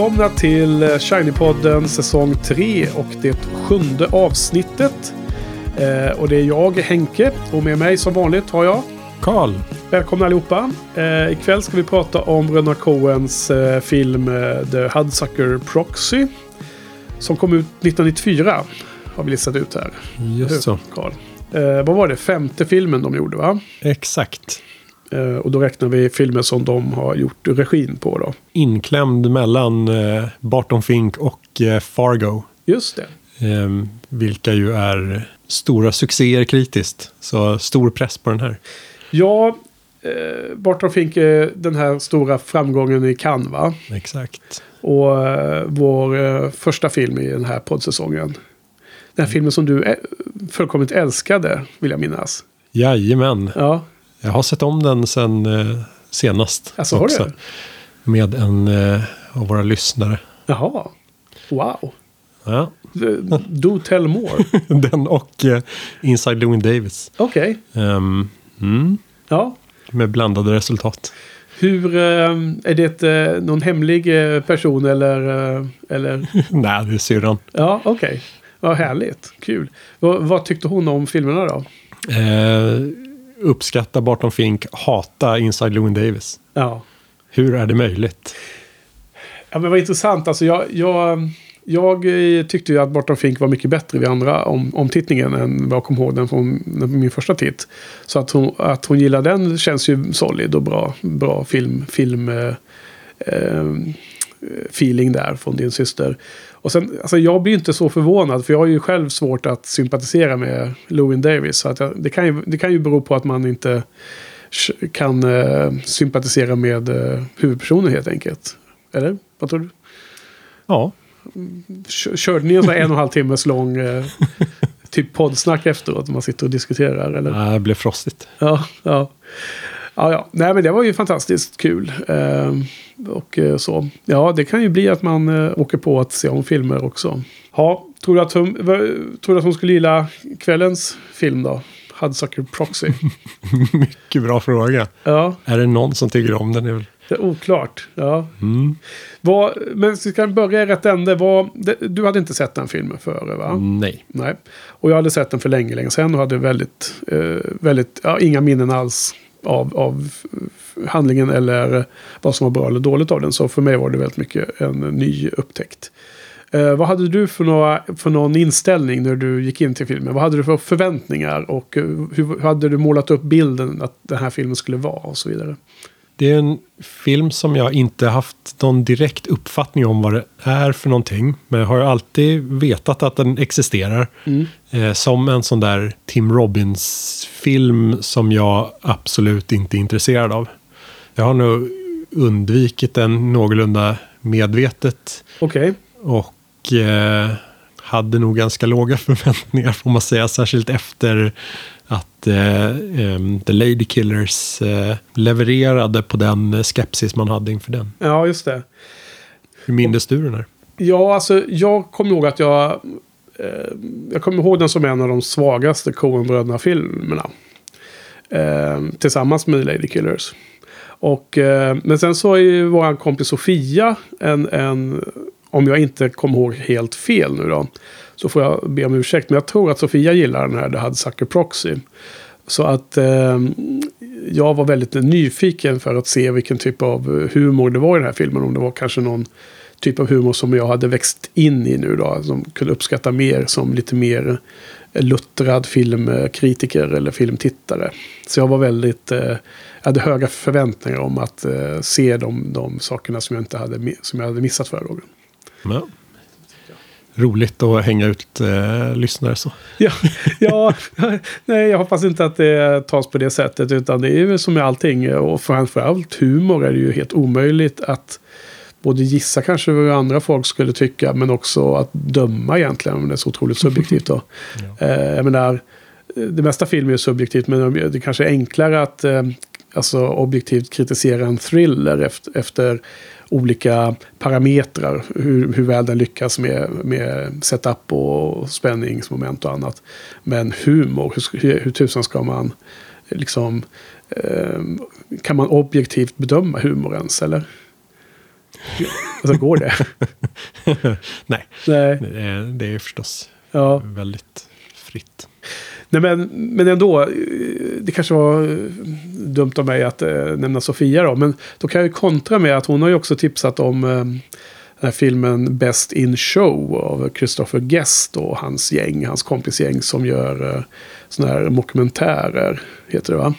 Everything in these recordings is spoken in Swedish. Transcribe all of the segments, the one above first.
Välkomna till Shiny-podden säsong 3 och det sjunde avsnittet. Eh, och det är jag, Henke, och med mig som vanligt har jag Karl. Välkomna allihopa. Eh, ikväll ska vi prata om Röna Coens eh, film eh, The Hudsucker Proxy. Som kom ut 1994. Har vi listat ut här. Just så. Carl. Eh, vad var det? Femte filmen de gjorde va? Exakt. Eh, och då räknar vi filmer som de har gjort regin på då. Inklämd mellan eh, Barton Fink och eh, Fargo. Just det. Eh, vilka ju är stora succéer kritiskt. Så stor press på den här. Ja, eh, Barton Fink är den här stora framgången i Cannes va? Exakt. Och eh, vår eh, första film i den här poddsäsongen. Den här filmen som du fullkomligt älskade, vill jag minnas. Jajamän. Ja, Jag har sett om den sen eh, senast. Alltså, har du? Med en eh, av våra lyssnare. jaha. Wow. Ja. Do tell more. den och eh, Inside Llewyn Davis. Okej. Ehm, mm, Ja. med blandade resultat. Hur, eh, är det eh, någon hemlig person eller? eller? Nej, det är syrran. Ja, okej. Vad härligt. Kul. Vad, vad tyckte hon om filmerna då? Uppskatta Barton Fink, hata Inside Llewyn Davis. Ja. Hur är det möjligt? Ja, men vad intressant. Alltså jag, jag, jag eh, tyckte ju att Barton Fink var mycket bättre vid andra om, omtittningen än vad jag kom ihåg den från min första titt. Så att hon, att hon gillar den känns ju solid och bra, bra film, film eh, eh, feeling där från din syster. Och sen, alltså jag blir inte så förvånad för jag har ju själv svårt att sympatisera med Lewin Davis. Så att jag, det, kan ju, det kan ju bero på att man inte kan eh, sympatisera med eh, huvudpersonen helt enkelt. Eller? Vad tror du? Ja, Kö- Körde ni en sån en och en halv timmes lång eh, typ poddsnack efteråt? Man sitter och diskuterar eller? Nej, det blev frostigt. Ja, ja. Ja, ja. Nej, men det var ju fantastiskt kul. Ehm, och eh, så. Ja, det kan ju bli att man eh, åker på att se om filmer också. Ja, tror du att hon, tror du att hon skulle gilla kvällens film då? Hudsucker Proxy. Mycket bra fråga. Ja, Är det någon som tycker om den? Är det är oklart. Ja. mm. Vad, men vi börja i rätt ände. Vad, det, du hade inte sett den filmen före va? Nej. Nej. Och jag hade sett den för länge, länge sedan och hade väldigt, eh, väldigt, ja, inga minnen alls av, av handlingen eller vad som var bra eller dåligt av den. Så för mig var det väldigt mycket en ny upptäckt. Eh, vad hade du för, några, för någon inställning när du gick in till filmen? Vad hade du för förväntningar och eh, hur, hur hade du målat upp bilden att den här filmen skulle vara och så vidare? Det är en film som jag inte haft någon direkt uppfattning om vad det är för någonting. Men jag har alltid vetat att den existerar. Eh, som en sån där Tim Robbins-film som jag absolut inte är intresserad av. Jag har nog undvikit den någorlunda medvetet. Okej. Och eh, hade nog ganska låga förväntningar får man säga. Särskilt efter att eh, em, The Lady Killers eh, levererade på den skepsis man hade inför den. Ja, just det. Hur mindes du den här? Ja, alltså jag kommer ihåg att jag... Eh, jag kommer ihåg den som en av de svagaste Coen-bröderna-filmerna. Eh, tillsammans med Lady Killers. Och, eh, men sen så är ju vår kompis Sofia en, en... Om jag inte kommer ihåg helt fel nu då. Så får jag be om ursäkt. Men jag tror att Sofia gillar den här The Hudsucker Proxy. Så att eh, jag var väldigt nyfiken för att se vilken typ av humor det var i den här filmen. Om det var kanske någon typ av humor som jag hade växt in i nu då. Som kunde uppskatta mer som lite mer luttrad filmkritiker eller filmtittare. Så jag var väldigt... Eh, jag hade höga förväntningar om att eh, se de, de sakerna som jag, inte hade, som jag hade missat förra gången. Mm. Roligt att hänga ut eh, lyssnare så. Ja, ja, nej, jag hoppas inte att det tas på det sättet. Utan det är ju som med allting. Och framförallt humor är det ju helt omöjligt att både gissa kanske vad andra folk skulle tycka. Men också att döma egentligen. Om det är så otroligt subjektivt då. Eh, jag menar, det mesta film är ju subjektivt. Men det kanske är enklare att eh, alltså, objektivt kritisera en thriller efter, efter olika parametrar. Hur, hur väl den lyckas med, med setup och spänningsmoment och annat. Men humor, hur, hur tusan ska man liksom... Eh, kan man objektivt bedöma humor ens, eller? Alltså går det? Nej, Nej. det är, det är förstås Ja. väldigt fritt. Nej, men, men ändå. Eh, det kanske var eh, dumt av mig att eh, nämna Sofia då. Men då kan jag ju kontra med att hon har ju också tipsat om eh, den här filmen Best in Show av Christopher Guest och hans gäng, hans kompisgäng som gör eh, sådana här dokumentärer, heter det va?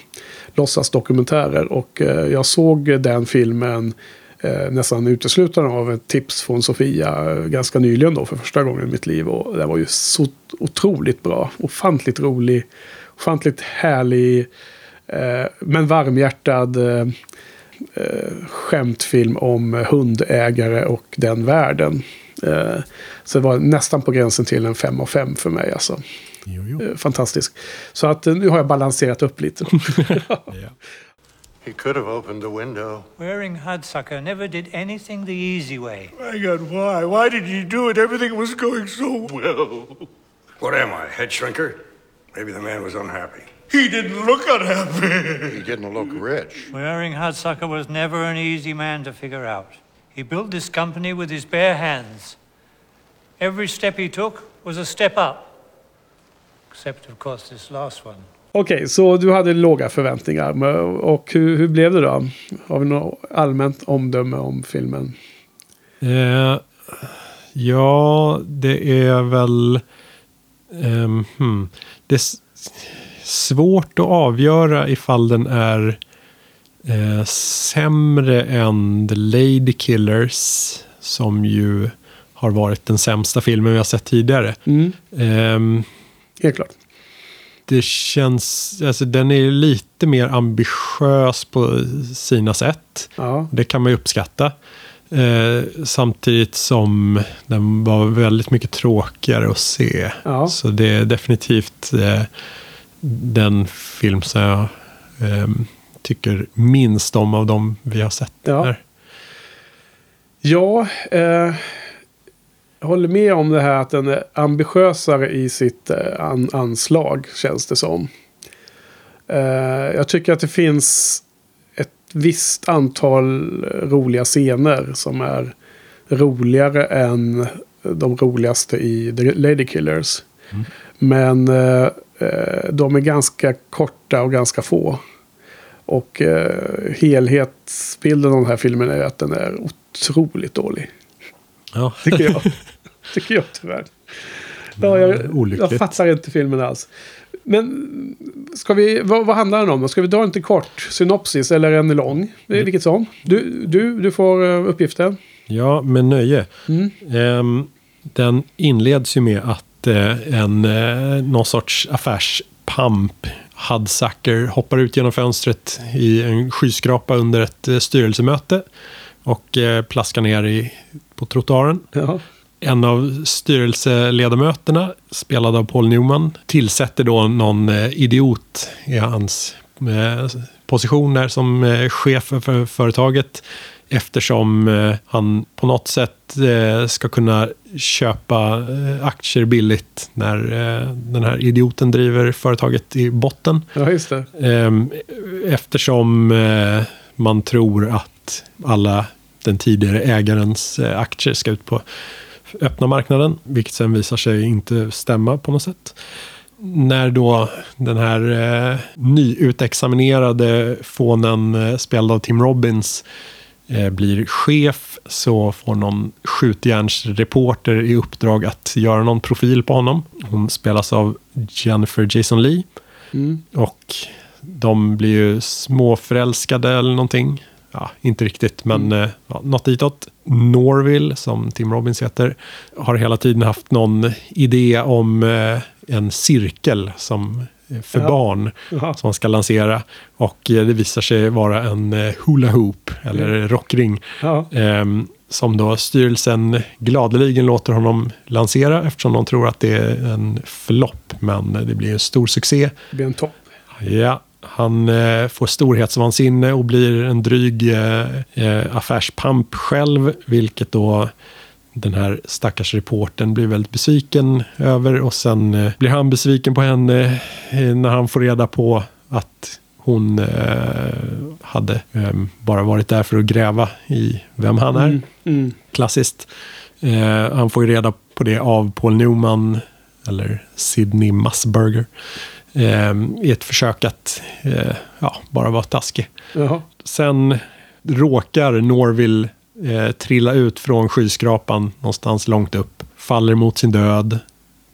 Låtsasdokumentärer. Och eh, jag såg den filmen eh, nästan uteslutande av ett tips från Sofia eh, ganska nyligen då för första gången i mitt liv. Och det var ju så otroligt bra, ofantligt rolig, ofantligt härlig, eh, men varmhjärtad eh, eh, skämtfilm om hundägare och den världen. Eh, så det var nästan på gränsen till en fem av fem för mig. Alltså. Jo, jo. Fantastisk. Så att nu har jag balanserat upp lite. Ja. He could have opened the window. Wearing Hudsucker never did anything the easy way. My God, why? Why did you do it? Everything was going so well. What am I, head shrinker? Maybe the man was unhappy. He didn't look unhappy. He didn't look rich. Wearing Hudsucker was never an easy man to figure out. He built this company with his bare hands. Every step he took was a step up. Except, of course, this last one. Okej, så du hade låga förväntningar. Och hur, hur blev det då? Har vi något allmänt omdöme om filmen? Eh, ja, det är väl... ehm, hmm. Det är svårt att avgöra ifall den är eh, sämre än The Lady Killers. Som ju har varit den sämsta filmen vi har sett tidigare. Mm, Ehm, helt klart. Det känns, alltså den är lite mer ambitiös på sina sätt. Ja, Det kan man ju uppskatta. Eh, samtidigt som den var väldigt mycket tråkigare att se. Ja. Så det är definitivt eh, den film som jag eh, tycker minst om av de vi har sett. Ja. Här. ja eh, håller med om det här att den är ambitiösare i sitt eh, an, anslag, känns det som. Eh, jag tycker att det finns ett visst antal roliga scener som är roligare än de roligaste i The Lady Killers. Men eh, eh, de är ganska korta och ganska få. Och helhetsbilden av den här filmen är att den är otroligt dålig. Ja. Tycker jag. tycker jag tyvärr. Ja, jag, Olyckligt. jag fattar inte filmen alls. Men ska vi, vad, vad handlar den om? Ska vi dra en kort synopsis eller en lång? Är Vilket som. Du, du, du får eh, uppgiften. Ja, med nöje. Mm. Ehm, den inleds ju med att eh, en eh, någon sorts affärspamp, Hudsucker, hoppar ut genom fönstret i en skyskrapa under ett styrelsemöte och plaskar ner i, på trottoaren. Ja. En av styrelseledamöterna, spelad av Paul Newman, tillsätter då någon eh, idiot i hans eh, position där som eh, chef för- för företaget. Eftersom han på något sätt ska kunna köpa aktier billigt när den här idioten driver företaget i botten. ja, just det. Ehm, Eftersom man tror att alla den tidigare ägarens aktier ska ut på öppna marknaden, vilket sen visar sig inte stämma på något sätt. När då den här eh, nyutexaminerade fånen eh, spelad av Tim Robbins eh, blir chef så får någon skjutjärnsreporter i uppdrag att göra någon profil på honom. Hon spelas av Jennifer Jason Lee. Mm. Och de blir ju småförälskade eller någonting. Ja, inte riktigt, men eh, ja, något ditåt. Norville, som Tim Robbins heter, har hela tiden haft någon idé om eh, en cirkel som eh, för Ja. barn Jaha. som man ska lansera. Och det visar sig vara en hula hoop, eller rockring. Ja. Ehm, som då styrelsen gladeligen låter honom lansera eftersom de tror att det är en flopp. Men det blir en stor succé. Det blir en topp. Ja, han eh, får storhetsvansinne och blir en dryg eh, eh, affärspamp själv. Vilket då den här stackars reporten blir väldigt besviken över. Och sen eh, blir han besviken på henne eh, när han får reda på att Hon eh, hade eh, bara varit där för att gräva i vem han är. Mm. Klassiskt. Eh, han får ju reda på det av Paul Newman, eller Sidney Musburger, i ett försök att eh, ja, bara vara taskig. Jaha. Sen råkar Norville eh, trilla ut från skyskrapan någonstans långt upp. Faller mot sin död.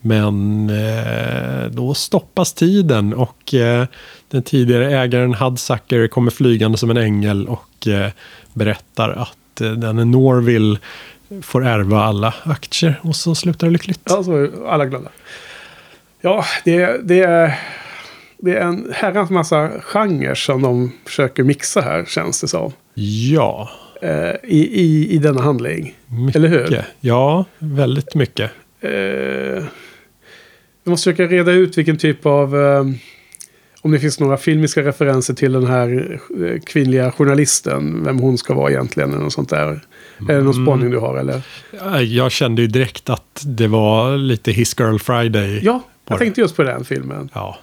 Men eh, då stoppas tiden och eh, den tidigare ägaren Hudsucker kommer flygande som en ängel och eh, berättar att eh, denne Norville får ärva alla aktier och så slutar det lyckligt. Ja, så är alla glada. Ja, det, det, är, det är en herrans massa genrer som de försöker mixa här, känns det som. Ja, Eh, i, i, I denna handling. mycket. Eller hur? Ja, väldigt mycket. Eh, jag måste försöka reda ut vilken typ av... Eh, om det finns några filmiska referenser till den här eh, kvinnliga journalisten. Vem hon ska vara egentligen. Eller något sånt där. Är det Mm. någon spaning du har eller? Ja, Jag kände ju direkt att det var lite His Girl Friday. Ja, jag tänkte just på den filmen. Ja,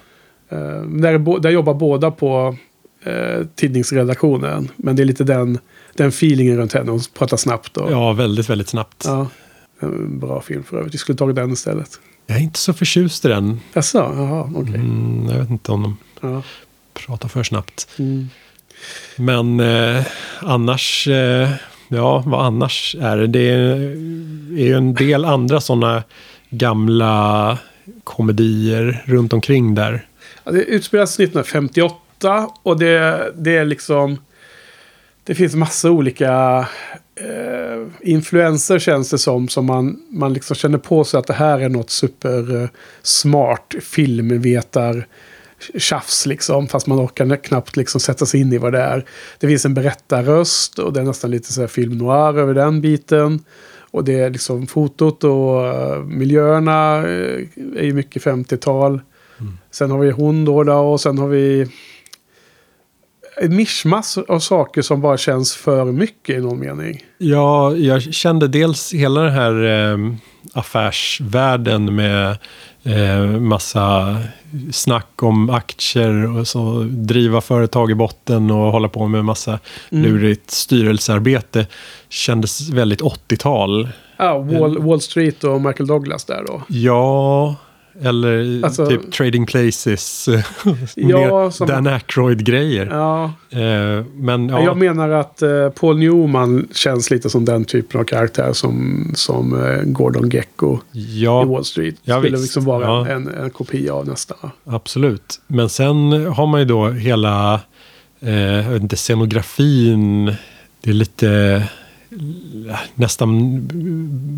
Eh, där, där jobbar båda på eh, tidningsredaktionen. Men det är lite den, den feelingen runt henne. Hon pratar snabbt. Och, ja väldigt, väldigt snabbt. ja. En bra film för övrigt. Vi skulle tagit den istället. Jag är inte så förtjust i den. Jaså, jaha, okej. Mm, jag vet inte om de Ja. pratar för snabbt. Mm. Men eh, annars, eh, ja vad annars är det? Det är, är ju en del andra sådana gamla komedier runt omkring där. Ja, det utspelas 1958 och det, det är liksom... Det finns massa olika eh, influenser känns det som. Som man, man liksom känner på sig att det här är något supersmart filmvetar tjafs liksom. Fast man orkar knappt liksom sätta sig in i vad det är. Det finns en berättarröst och det är nästan lite så här film noir över den biten. Och det är liksom fotot och eh, miljöerna eh, är ju mycket 50-tal. Sen har vi hon då, då och sen har vi mischmass av saker som bara känns för mycket i någon mening. Ja, jag kände dels hela den här eh, affärsvärlden med eh, massa snack om aktier och så driva företag i botten och hålla på med massa lurigt styrelsearbete. Kändes väldigt 80-tal. Ja, Wall, Wall Street och Michael Douglas där då. Ja, eller Alltså- typ Trading Places. Ja, som- Dan Aykroyd-grejer. Ja, Eh, men ja, Jag menar att eh, Paul Newman känns lite som den typen av karaktär som, som eh, Gordon Gecko i ja Wall Street. Ja, Skulle visst. liksom vara Ja. en, en kopia av nästa. absolut. Men sen har man ju då hela eh, inte, scenografin. Det är lite nästan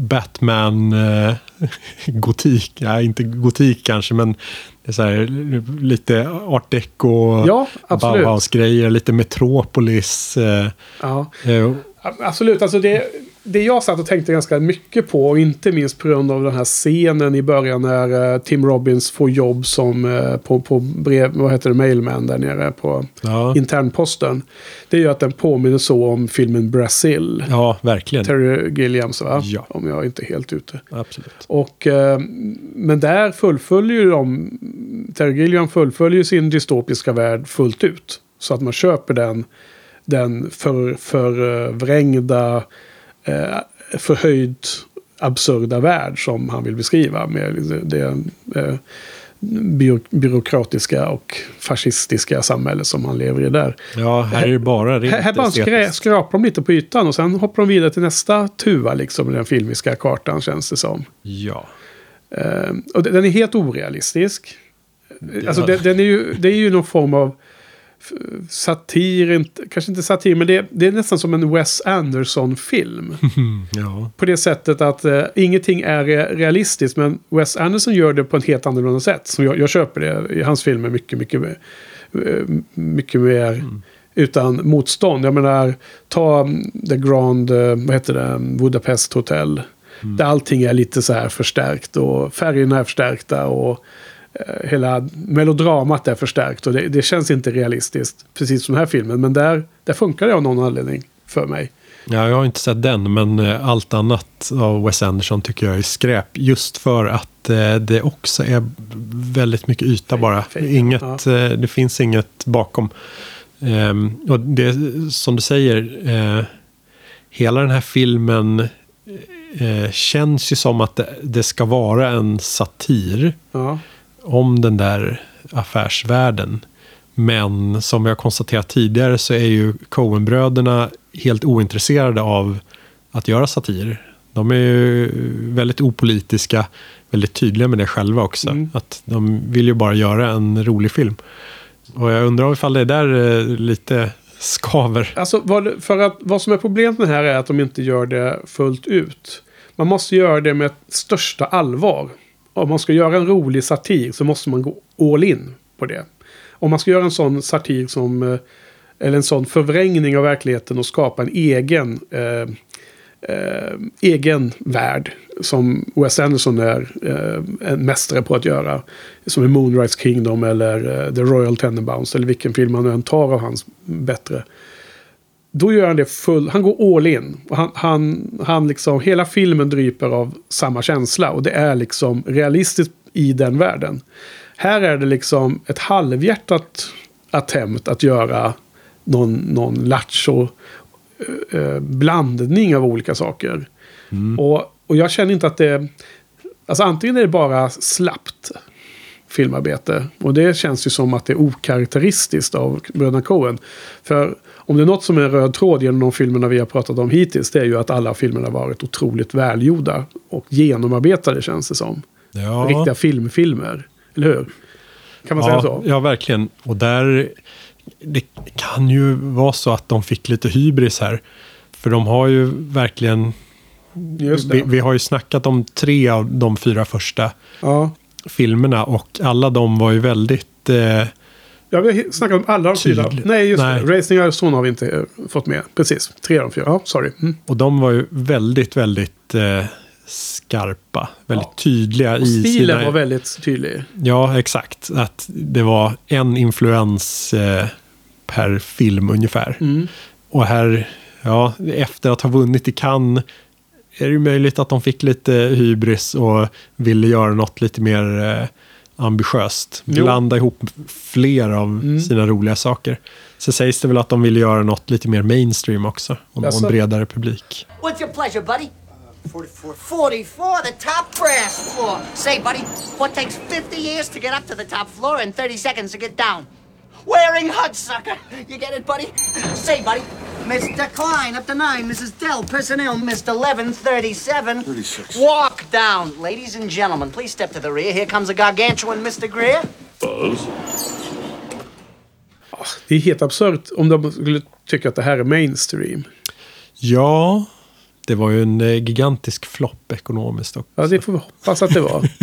Batman eh, gotik. Ja, inte gotik kanske, men det är så här, lite art deco. Ja, absolut. Bauhaus-grejer, lite Metropolis. Eh, Ja. eh, Absolut, alltså det, det jag satt och tänkte ganska mycket på, och inte minst på grund av den här scenen i början när eh, Tim Robbins får jobb som eh, på, på brev, vad heter det, mailman där nere på ja, internposten. Det är ju att den påminner så om filmen Brazil. ja, verkligen. Terry Gilliams va? Ja. Om jag inte är helt ute. Absolut. Och, eh, men där fullföljer ju de, Terry Gilliam fullföljer sin dystopiska värld fullt ut. Så att man köper den, den för, förvrängda, eh, förhöjt absurda värld som han vill beskriva. Med det, det eh, byråkratiska och fascistiska samhälle som han lever i där. Ja, här är det bara rent Här, här bara skrä, skrapar de lite på ytan och sen hoppar de vidare till nästa tuva liksom i den filmiska kartan känns det som. Ja. Eh, och den är helt orealistisk. Alltså den, den är ju, det är ju någon form av satir, inte, kanske inte satir, men det, det är nästan som en Wes Anderson-film. ja. på det sättet att eh, ingenting är re- realistiskt, men Wes Anderson gör det på ett helt annorlunda sätt. Så jag, jag köper det i hans filmer mycket, mycket, mer- eh, mycket mer utan motstånd. Jag menar, ta mm, The Grand, eh, vad heter det, Budapest Hotel. Där allting är lite så här förstärkt och färgerna är förstärkta och hela melodramat är förstärkt. Och det, det känns inte realistiskt, precis som den här filmen. Men där, där funkar det av någon anledning för mig. Ja, jag har inte sett den, men eh, allt annat av Wes Anderson tycker jag är skräp. Just för att eh, det också är väldigt mycket yta bara. Inget, ja. eh, det finns inget bakom. Ehm, och det som du säger, eh, hela den här filmen eh, känns ju som att det, det ska vara en satir Ja. Om den där affärsvärlden. Men som har konstaterat tidigare så är ju Coen-bröderna helt ointresserade av att göra satir. De är ju väldigt opolitiska, väldigt tydliga med det själva också. Mm. Att de vill ju bara göra en rolig film. Och jag undrar ifall det är där eh, lite skaver. Alltså, vad, för att, vad som är problemet med det här är att de inte gör det fullt ut. Man måste göra det med största allvar. Om man ska göra en rolig satir så måste man gå all in på det. Om man ska göra en sån satir som... Eh, eller en sån förvrängning av verkligheten och skapa en egen... Eh, eh, egen värld. Som Wes Anderson är eh, en mästare på att göra. Som i Moonrise Kingdom eller eh, The Royal Tenenbaums. Eller vilken film man än tar av hans bättre. Då gör han det full, han går all in. Han, han, han liksom, hela filmen dryper av samma känsla. Och det är liksom realistiskt i den världen. Här är det liksom ett halvhjärtat attempt att göra någon, någon lattjo eh, blandning av olika saker. Och, och jag känner inte att det... Alltså antingen är det bara slappt filmarbete. Och det känns ju som att det är okaraktäristiskt av bröderna Coen. För om det är något som är en röd tråd genom de filmerna vi har pratat om hittills. Det är ju att alla filmerna har varit otroligt välgjorda. Och genomarbetade känns det som. Ja. Riktiga filmfilmer. Eller hur? Kan man säga ja, så? Ja, verkligen. Och där, det kan ju vara så att de fick lite hybris här. För de har ju verkligen, vi, vi har ju snackat om tre av de fyra första Ja. filmerna och alla de var ju väldigt, eh, Ja, vi har snackat om alla de fyra. Nej, just Nej. det. Racing Arizona har vi inte eh, fått med. Precis. Tre av de fyra. Ja, sorry. Mm. och de var ju väldigt, väldigt eh, skarpa. Väldigt Ja. tydliga Och i stilen sina... var väldigt tydlig. Ja, exakt. Att det var en influens eh, per film ungefär. Mm. Och här, ja, efter att ha vunnit i Cannes är det ju möjligt att de fick lite hybris och ville göra något lite mer eh, ambitiöst. Jo. Blanda ihop fler av sina roliga saker. Så sägs det väl att de ville göra något lite mer mainstream också. Och nå en bredare publik. What's your pleasure, buddy? 44. 44, the top brass floor. Say, buddy, what takes 50 years to get up to the top floor and 30 seconds to get down? Wearing Hudsucker. You get it, buddy? Say, buddy. Mr. Klein, up to nine. Mrs. Dell, personnel, Mr. 1137. 36. Walk down. Ladies and gentlemen, please step to the rear. Here comes a gargantuan Mr. Greer. Det är helt absurt om de skulle tycka att det här är mainstream. Ja, det var ju en eh, gigantisk flopp ekonomiskt. Och, Ja, det får vi hoppas att det var.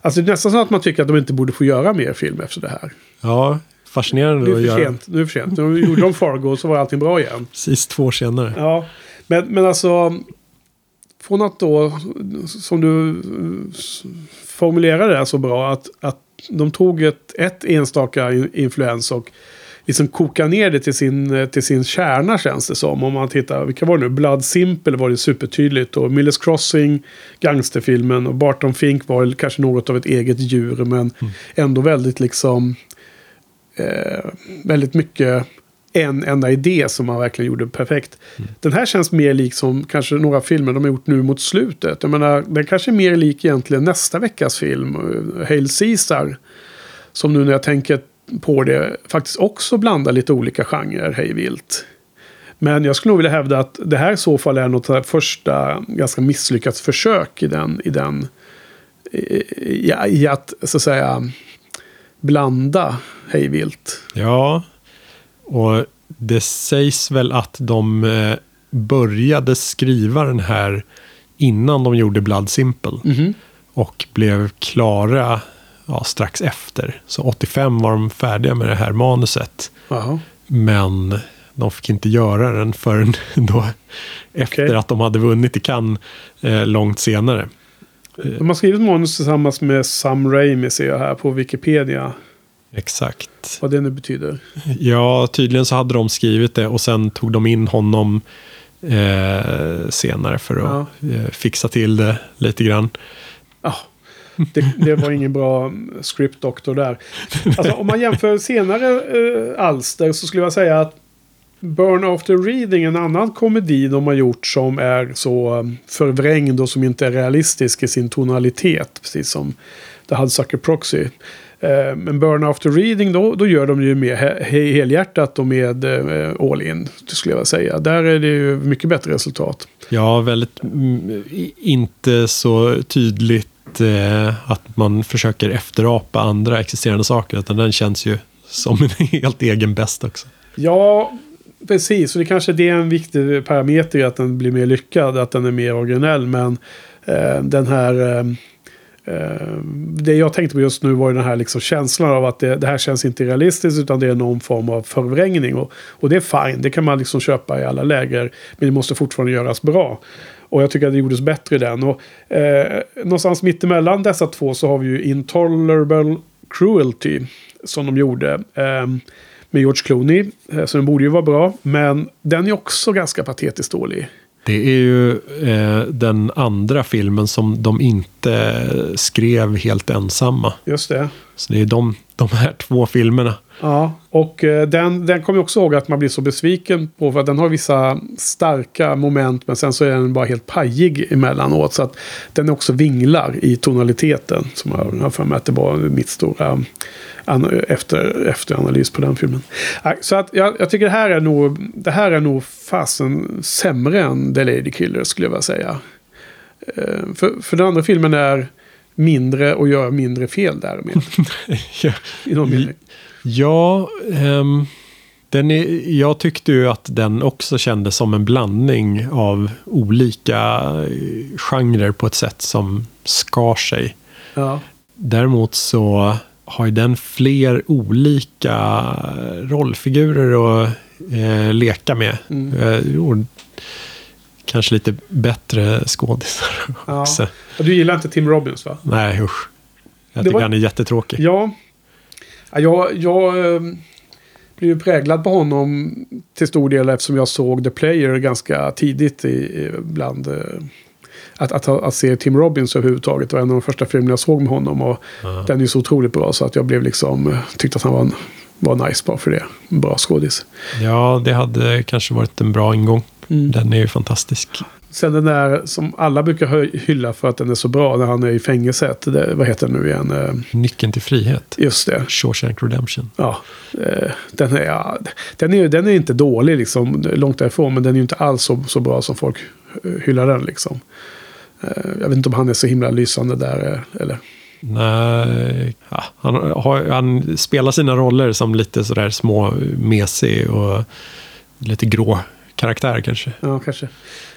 Alltså det är nästan så att man tycker att de inte borde få göra mer film efter det här. ja, fascinerande att göra. sent. Nu är det för sent. Nu gjorde de Fargo så var allting bra igen. Precis två år senare. Ja, men, men alltså... Från att då, som du eh, formulerade det så bra, att, att de tog ett, ett enstaka in- influens och liksom kokade ner det till sin, eh, till sin kärna känns det som. Om man tittar, vilka var det nu? Blood Simple var det supertydligt och Millers Crossing, gangsterfilmen och Barton Fink var kanske något av ett eget djur men ändå väldigt liksom eh, väldigt mycket en enda idé som man verkligen gjorde perfekt. Den här känns mer lik som kanske några filmer de har gjort nu mot slutet. Jag menar, den kanske är mer lik egentligen nästa veckas film, eh, Hail Caesar. Som nu när jag tänker på det faktiskt också blandar lite olika genrer hej vilt. Men jag skulle nog vilja hävda att det här i så fall är något av första ganska misslyckat försök i den, i den i, i, i att så att säga blanda hej vilt. Ja, och det sägs väl att de eh, började skriva den här innan de gjorde Blood Simple. Och blev klara ja, strax efter. Så 85 var de färdiga med det här manuset. Jaha. Men de fick inte göra den förrän då efter Okej. att de hade vunnit i Cannes eh, långt senare. De har skrivit manus tillsammans med Sam Raimi ser jag här på Wikipedia. Exakt. Vad det nu betyder. Ja, tydligen så hade de skrivit det och sen tog de in honom eh, senare för att eh, fixa till det lite grann. Ja, det, det var ingen bra scriptdoktor där. Alltså, om man jämför senare eh, alster så skulle jag säga att Burn After Reading, en annan komedi de har gjort som är så um, förvrängd och som inte är realistisk i sin tonalitet. Precis som The Hudsucker Proxy. Eh, Men Burn After Reading då, då gör de ju mer he- he- helhjärtat och med eh, all in. Skulle jag säga. Där är det ju mycket bättre resultat. Ja, väldigt mm, inte så tydligt eh, att man försöker efterapa andra existerande saker. Utan den känns ju som en helt egen bäst också. Ja, precis. Och det kanske det är en viktig parameter i att den blir mer lyckad. Att den är mer originell. Men eh, den här... Eh, eh, det jag tänkte på just nu var ju den här liksom känslan av att det, det här känns inte realistiskt utan det är någon form av förvrängning. Och, och det är fine, det kan man liksom köpa i alla läger. Men det måste fortfarande göras bra. Och jag tycker att det gjordes bättre i den. Och, eh, någonstans mittemellan dessa två så har vi ju Intolerable Cruelty. Som de gjorde. Eh, med George Clooney. eh, Så den borde ju vara bra. Men den är också ganska patetiskt dålig. Det är ju eh, den andra filmen som de inte skrev helt ensamma. Just det. Så det är de, de här två filmerna. Ja, och eh, den, den kommer jag också ihåg att man blir så besviken på. För att den har vissa starka moment. Men sen så är den bara helt pajig emellanåt. Så att den också vinglar i tonaliteten. Som jag har för mig att det var mitt stora eh, efter, efteranalys på den filmen. Äh, så att jag, jag tycker det här är nog, det här är nog fasen sämre än The Lady Killer skulle jag vilja säga. Eh, för, för den andra filmen är mindre och gör mindre fel därmed. Ja. I någon mening. Ja, ehm, den är, jag tyckte ju att den också kändes som en blandning av olika eh, genrer på ett sätt som skar sig. Ja. Däremot så har ju den fler olika rollfigurer att eh, leka med. Eh, och kanske lite bättre skådisar Ja. också. Du gillar inte Tim Robbins va? Nej, usch. Jag Det tycker var- han är jättetråkig. Ja. Ja, Jag, jag eh, blev ju präglad på honom till stor del eftersom jag såg The Player ganska tidigt i, i bland... Eh, att, att, att se Tim Robbins överhuvudtaget var en av de första filmerna jag såg med honom. Och den är ju så otroligt bra så att jag blev liksom... eh, Tyckte att han var, en, var nice bara för det. Bra skådis. Ja, det hade kanske varit en bra ingång. Mm. Den är ju fantastisk. Sen den där som alla brukar hylla för att den är så bra när han är i fängelset. Det, vad heter den nu igen? Eh, Nyckeln till frihet. Just det. Shawshank Redemption. Ja, eh, den, är, den, är, den är inte dålig liksom, långt därifrån. Men den är ju inte alls så, så bra som folk eh, hyllar den liksom. Jag vet inte om han är så himla lysande där. Eller? Nej, ja, han, har, han spelar sina roller som lite sådär små mesig och lite grå karaktär kanske. Ja, kanske.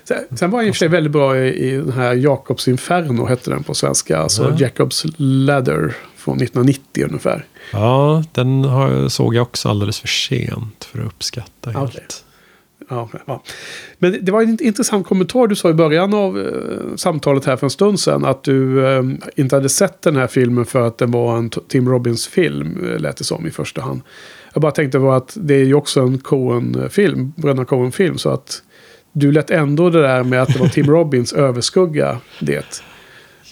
Sen, sen var han i och för sig väldigt bra i, i den här Jakobs Inferno, hette den på svenska. Alltså Ja. Jacobs Ladder från 1990 ungefär. Ja, den har, såg jag också alldeles för sent för att uppskatta helt. Okej. Ja, ja. Men det var en int- intressant kommentar du sa i början av eh, samtalet här för en stund sedan. Att du eh, inte hade sett den här filmen för att den var en Tim Robbins-film. eh, Lät det som i första hand. Jag bara tänkte på att det är ju också en Coen-film. Bröderna Coen-film. Så att du lät ändå det där med att det var Tim Robbins överskugga det.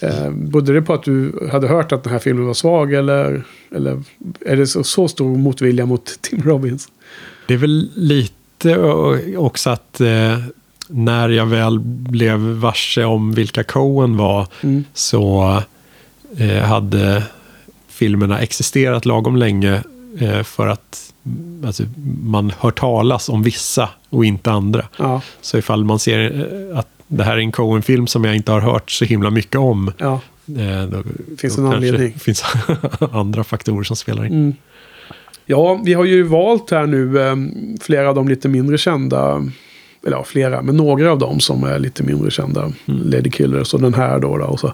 Eh, berodde det på att du hade hört att den här filmen var svag? Eller, eller är det så, så stor motvilja mot Tim Robbins? Det är väl lite ö, också att eh, när jag väl blev varse om vilka Coen var Mm. så eh, hade filmerna existerat lagom länge eh, för att mm, alltså, man hör talas om vissa och inte andra. Ja, Så ifall man ser eh, att det här är en Coen-film som jag inte har hört så himla mycket om. ja. Eh, då, Finns då en anledning. Finns andra faktorer som spelar in. Mm. Ja, vi har ju valt här nu eh, flera av de lite mindre kända. Eller ja, flera, men några av dem som är lite mindre kända. Lady Killers och den här då. då och så.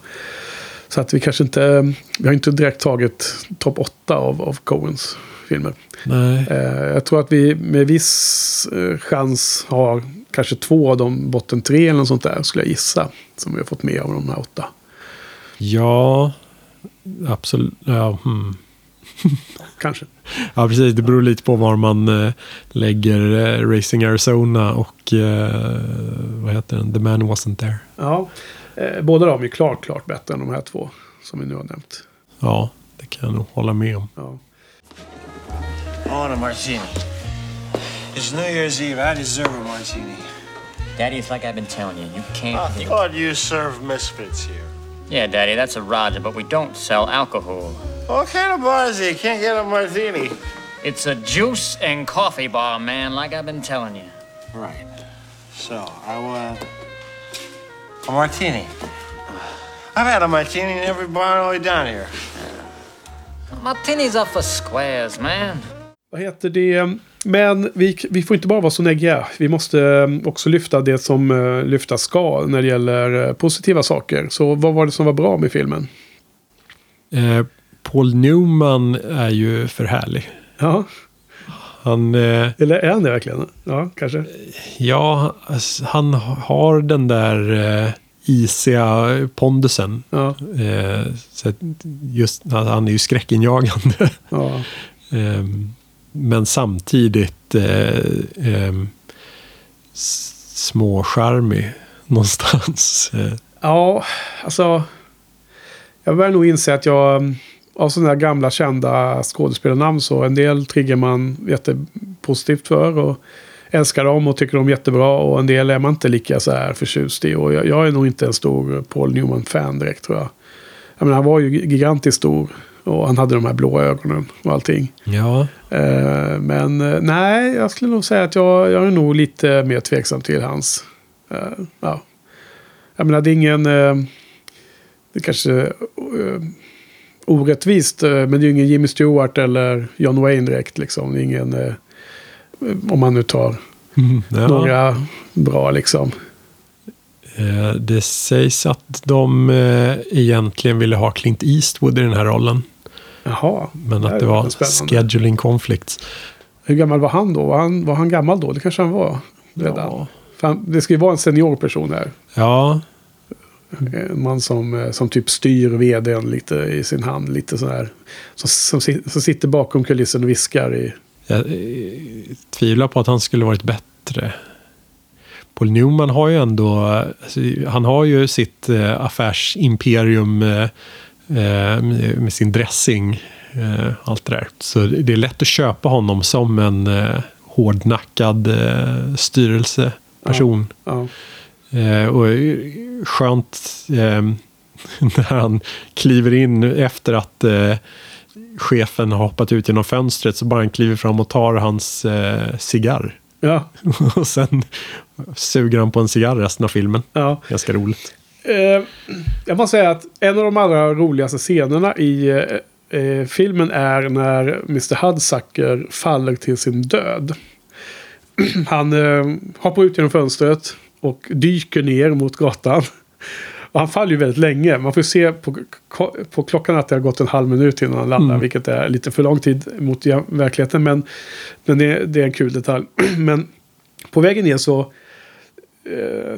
så att vi kanske inte, vi har inte direkt tagit topp åtta av, av Coens filmer. Nej. Eh, jag tror att vi med viss eh, chans har kanske två av de botten tre eller något sånt där skulle jag gissa. Som vi har fått med av de här åtta. Ja, absolut. Ja, hmm. Kanske. Ja, precis. Det beror lite på var man eh, lägger Racing Arizona och vad heter den? The Man Wasn't There. Ja. Båda de är klart, klart bättre än de här två som vi nu har nämnt. Ja, det kan jag nog hålla med om. Ja. I want a martini. It's New Year's Eve. I deserve a martini. Daddy, it's like I've been telling you, you can't. Ah, I thought you served misfits here. Yeah, Daddy, that's a Roger, but we don't sell alcohol. What kind of bar is it? You Can't get a martini. It's a juice and coffee bar, man, like I've been telling you. Right. So, I want a martini. I've had a martini in every bar all the way down here. Martinis are for squares, man. Vad heter det? Men vi, vi får inte bara vara så neggiga. Vi måste eh, också lyfta det som uh, lyftas ska när det gäller uh, positiva saker. Så vad var det som var bra med filmen? Eh, Paul Newman är ju för härlig. Ja, Han, eh, eller är han det verkligen? Ja, kanske. ja, han har den där eh, isiga pondusen. Ja, Eh, så just, han är ju skräckinjagande. ja. Men samtidigt eh, eh, småcharmig någonstans. Eh. Ja, alltså. Jag börjar nog inse att jag mm, av sådana här gamla kända skådespelarnamn så en del triggar man jättepositivt för och älskar dem och tycker de är jättebra och en del är man inte lika så här förtjust i och jag, jag är nog inte en stor Paul Newman-fan direkt tror jag. Jag menar, han var ju gigantiskt stor och han hade de här blå ögonen och allting. ja, Eh, men eh, nej, jag skulle nog säga att jag, jag är nog lite mer tveksam till hans. eh, ja. Jag menar, det är ingen... eh, det kanske uh, orättvist, eh, men det är ju ingen Jimmy Stewart eller John Wayne direkt. Liksom. Det är ingen... eh, om man nu tar ja. några bra liksom. Eh, det sägs att de eh, egentligen ville ha Clint Eastwood i den här rollen. Jaha. Men att det var spännande. scheduling conflicts. Hur gammal var han då? Var han, var han gammal då? Det kanske han var redan. Ja. Han, det ska ju vara en senior person här. Ja, En man som, eh, som typ styr vdn lite i sin hand. Lite sådär. Som, som, som sitter bakom kulissen och viskar i... jag eh, tvivlar på att han skulle varit bättre. Paul Newman har ju ändå, alltså, han har ju sitt eh, affärsimperium eh, med med sin dressing. Eh, allt det där. Så det är lätt att köpa honom som en eh, hårdnackad eh, styrelseperson. Ja, Eh, och eh, skönt eh, när han kliver in efter att eh, chefen har hoppat ut genom fönstret så bara han kliver fram och tar hans eh, cigarr. ja, och sen suger han på en cigarr resten av filmen. ja. Ganska roligt. Eh, jag måste säga att en av de allra roligaste scenerna i eh, eh, filmen är när Mr. Hudsucker faller till sin död. Han eh, hoppar ut genom fönstret och dyker ner mot gatan. Och han faller ju väldigt länge. Man får se på, på klockan att det har gått en halv minut innan han landar. Vilket är lite för lång tid mot verkligheten. Men, men det, är- det är en kul detalj. men på vägen ner så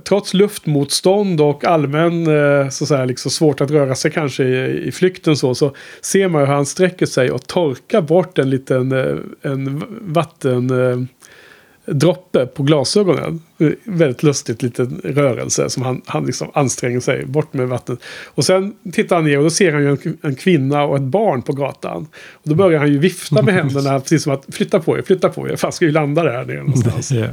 trots luftmotstånd och allmän eh, så så här, liksom svårt att röra sig kanske i, i flykten så, så ser man hur han sträcker sig och torkar bort en liten eh, en vatten eh, droppe på glasögonen. Eh, Väldigt lustigt liten rörelse som han, han liksom anstränger sig bort med vattnet. Och sen tittar han ner och då ser han ju en, en kvinna och ett barn på gatan. Och då börjar han ju vifta med händerna precis som att flytta på er, flytta på er. Fan ska ju landa där nere någonstans Ja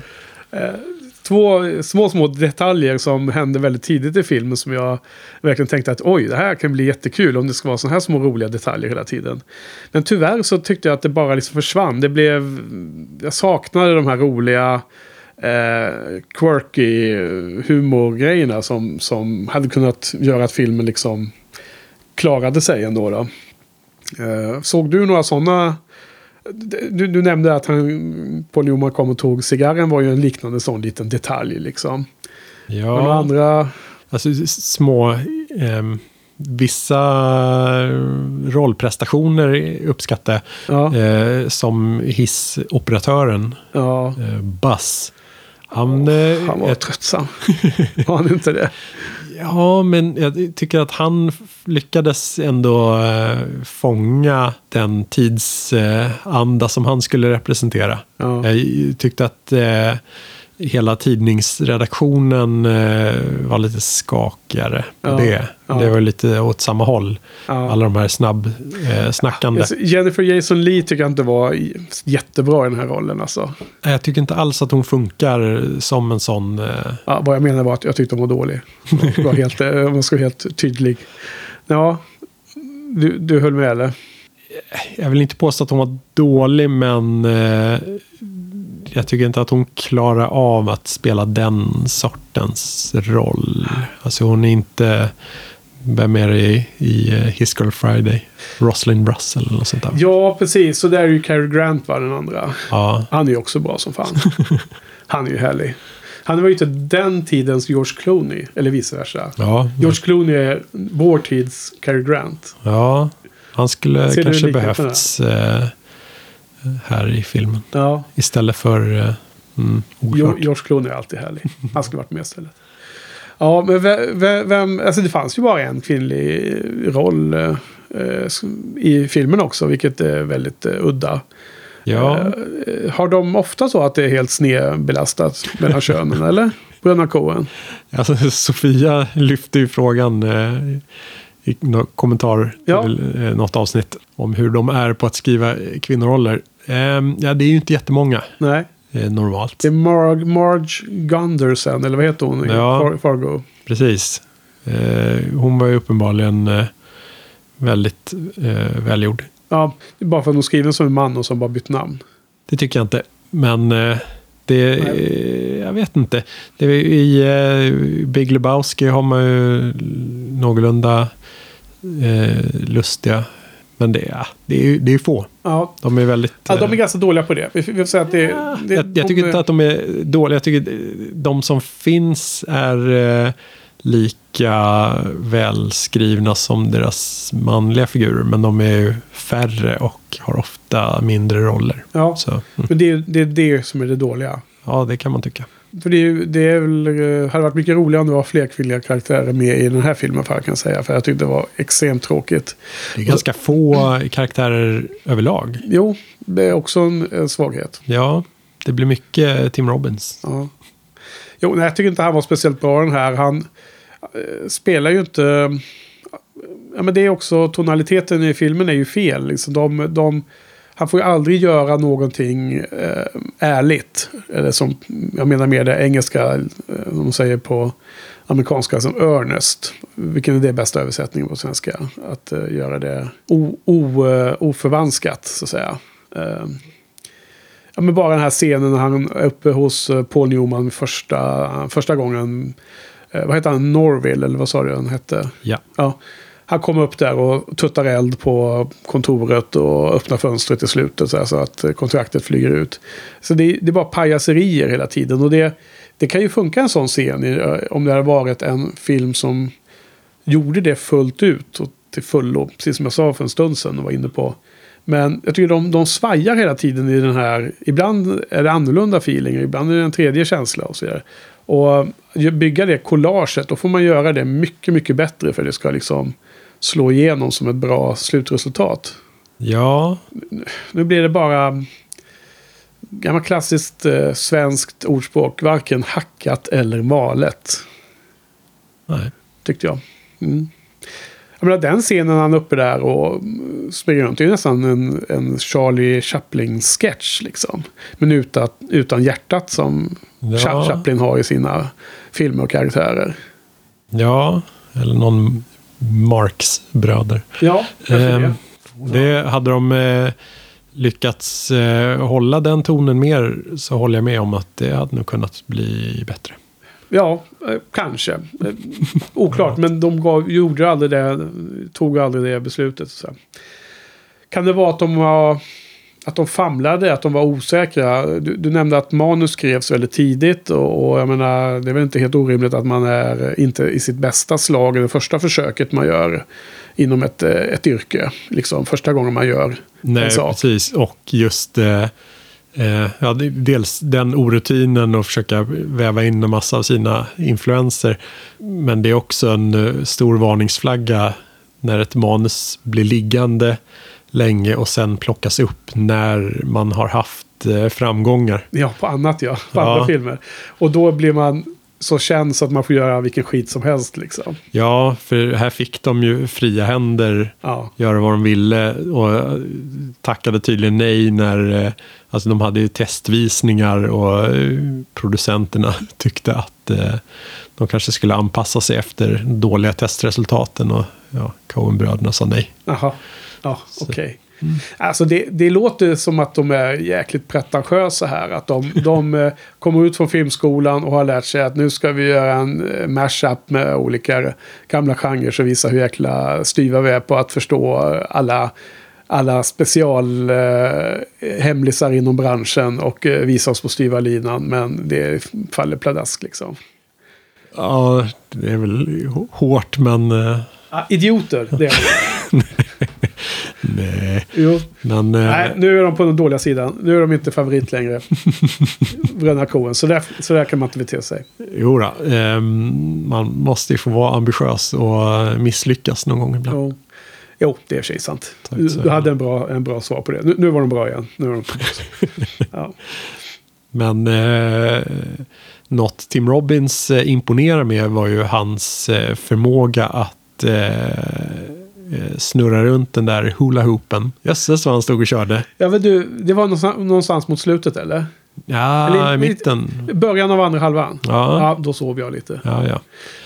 två små, små detaljer som hände väldigt tidigt i filmen som jag verkligen tänkte att oj, det här kan bli jättekul om det ska vara sådana här små roliga detaljer hela tiden. Men tyvärr så tyckte jag att det bara liksom försvann. Det blev, jag saknade de här roliga eh, quirky humorgrejerna som, som hade kunnat göra att filmen liksom klarade sig ändå. Då. Eh, såg du några sådana du, du nämnde att han, Paul Newman kom och tog cigarren var ju en liknande sån liten detalj liksom. Men Ja, andra... alltså små... ehm, vissa rollprestationer uppskattar. Ja, Eh, som hissoperatören ja, eh, Buzz. Han, eh, han var jag, tröttsam. var han inte det? Ja, men jag tycker att han lyckades ändå eh, fånga den tidsanda som han skulle representera. Ja. Jag tyckte att eh, hela tidningsredaktionen eh, var lite skakigare på Ja, det. ja. Det var lite åt samma håll. Ja. Alla de här snabb eh. Alltså, Jennifer Jason Lee tycker jag inte var jättebra i den här rollen. Alltså. Jag tycker inte alls att hon funkar som en sån... Eh, Ja, vad jag menar var att jag tyckte hon var dålig. Om helt, jag ska vara helt tydlig. Ja, du, du höll med eller? jag vill inte påstå att hon var dålig, men eh, jag tycker inte att hon klarar av att spela den sortens roll. Alltså hon är inte, vem är det i, i eh, His Girl Friday? Rosalind Russell eller något sånt där. Ja, precis. Så där är ju Cary Grant var den andra. Ja, Han är ju också bra som fan. Han är ju härlig. Han var ju inte den tidens George Clooney, eller vice versa. ja, George Clooney är vår tids Cary Grant. ja han skulle kanske behövts eh, här i filmen. Ja, Istället för eh, mm, oklart. George Clooney är alltid härlig. Han skulle varit med istället. Ja, men ve- ve- vem, alltså det fanns ju bara en kvinnlig roll eh, eh, i filmen också, vilket är väldigt eh, udda. Ja, Eh, har de ofta så att det är helt snedbelastat mellan könen, eller? Bröderna Coen. Alltså, Sofia lyfte ju frågan eh, i någon kommentar Ja. till eh, något avsnitt om hur de är på att skriva kvinnoroller. Ehm, ja, det är ju inte jättemånga Nej, eh, normalt. det är Marg, Marge Gunderson, eller vad heter hon Ja. Far, Fargo? Precis. Eh, hon var ju uppenbarligen väldigt välgjord. Ja, det är bara för att hon skriven som en man och som bara bytt namn. Det tycker jag inte. Men det, eh, jag vet inte. Det är, I Big Lebowski har man ju någorlunda eh, lustiga. Men det, ja, det är det är få. Ja, De är väldigt... ja de är eh, ganska dåliga på det. Vi får säga att det, det jag, jag tycker inte att de är dåliga. Jag tycker de som finns är eh, lika välskrivna som deras manliga figurer. Men de är ju färre och har ofta mindre roller. Ja, Så, mm, men det, är- det är det som är det dåliga. ja, det kan man tycka. För det, är det är väl, eh, hade varit mycket roligare om det var fler kvinnliga karaktärer med i den här filmen, för jag kan säga. För jag tyckte det var extremt tråkigt. Det är ganska få karaktärer överlag. Jo, det är också en, en svaghet. Ja, det blir mycket Tim Robbins. Ja. Jo, nej, jag tycker inte han var speciellt bra den här. Han eh, spelar ju inte... Ja, men det är också tonaliteten i filmen är ju fel. Liksom de, de, han får ju aldrig göra någonting eh, ärligt. Eller som, jag menar mer det engelska, eh, de säger på amerikanska som earnest. Vilken är det bästa översättningen på svenska? Att eh, göra det o, o, eh, oförvanskat, så att säga. Eh, Ja, men bara den här scenen när han är uppe hos eh, Paul Newman första, första gången. Vad heter han? Norville, eller vad sa du han hette? Ja. Ja. Han kommer upp där och tuttar eld på kontoret och öppnar fönstret i slutet så, här, så att eh, kontraktet flyger ut. Så det, det är bara pajaserier hela tiden. Och det, det kan ju funka en sån scen eh, om det hade varit en film som gjorde det fullt ut och till fullo. Precis som jag sa för en stund sedan och var inne på. Men jag tycker de, de svajar hela tiden i den här. Ibland är det annorlunda feeling, och ibland är det en tredje känsla och så vidare. Och eh, bygga det collaget, då får man göra det mycket, mycket bättre för det ska liksom slå igenom som ett bra slutresultat. Ja, Nu blir det bara gammalt klassiskt eh, svenskt ordspråk, varken hackat eller malet, nej. tyckte jag. Mm. Jag menar, den scenen han är uppe där och springer runt, det är nästan en, en Charlie Chaplin-sketch liksom. Men utan, utan hjärtat som Ja. Cha- Chaplin har i sina filmer och karaktärer. Ja, eller någon Marx bröder. Ja, Ehm, det. det hade de eh, lyckats eh, hålla den tonen mer så håller jag med om att det hade nog kunnat bli bättre. Ja, eh, kanske. Oklart, men de gav, gjorde aldrig det, tog aldrig det beslutet. Så. Kan det vara att de var att de famlade, att de var osäkra? Du, du nämnde att manus skrevs väldigt tidigt och, och jag menar, det är väl inte helt orimligt att man är inte i sitt bästa slag i det första försöket man gör inom ett, eh, ett yrke. Liksom första gången man gör Nej, en sak. precis. Och just eh, Eh, ja, dels den orutinen och försöka väva in en massa av sina influenser. Men det är också en eh, stor varningsflagga när ett manus blir liggande länge och sen plockas upp när man har haft eh, framgångar. Ja, på annat ja. På Ja. andra filmer. Och då blir man så känd så att man får göra vilken skit som helst liksom. Ja, för här fick de ju fria händer Ja. göra vad de ville och eh, tackade tydligen nej när eh, alltså de hade ju testvisningar och producenterna tyckte att de kanske skulle anpassa sig efter dåliga testresultaten och ja, Coen-bröderna sa nej. Jaha. Ja, okej. Alltså det, det låter som att de är jäkligt pretentiösa här. Att de, de eh, kommer ut från filmskolan och har lärt sig att nu ska vi göra en eh, mashup med olika gamla genrer och visa hur jäkla styva vi är på att förstå alla, alla special eh, inom branschen och eh, visa oss på styva linan. Men det faller pladask liksom. Ja, det är väl hå- hårt men eh, Ah, idioter, det är de. nej. Jo. Men, eh, Nej, nu är de på den dåliga sidan. Nu är de inte favorit längre. Bröderna Coen. Så där, så där kan man inte bete sig. Jo då, ehm, man måste ju få vara ambitiös och eh, misslyckas någon gång ibland. Jo, jo det är i sig sant. Tack Du, hade en bra, en bra svar på det. Nu, nu var de bra igen. Nu är de ja. Men eh, något Tim Robbins eh, imponerar med var ju hans eh, förmåga att eh, eh, snurra runt den där hula hoopen. Jösses vad han stod och körde. ja, men du, det var någonstans, någonstans mot slutet eller? Ja, Eller- i mitten. Början av andra halvan? Ja. ja då sov jag lite. Ja, ja.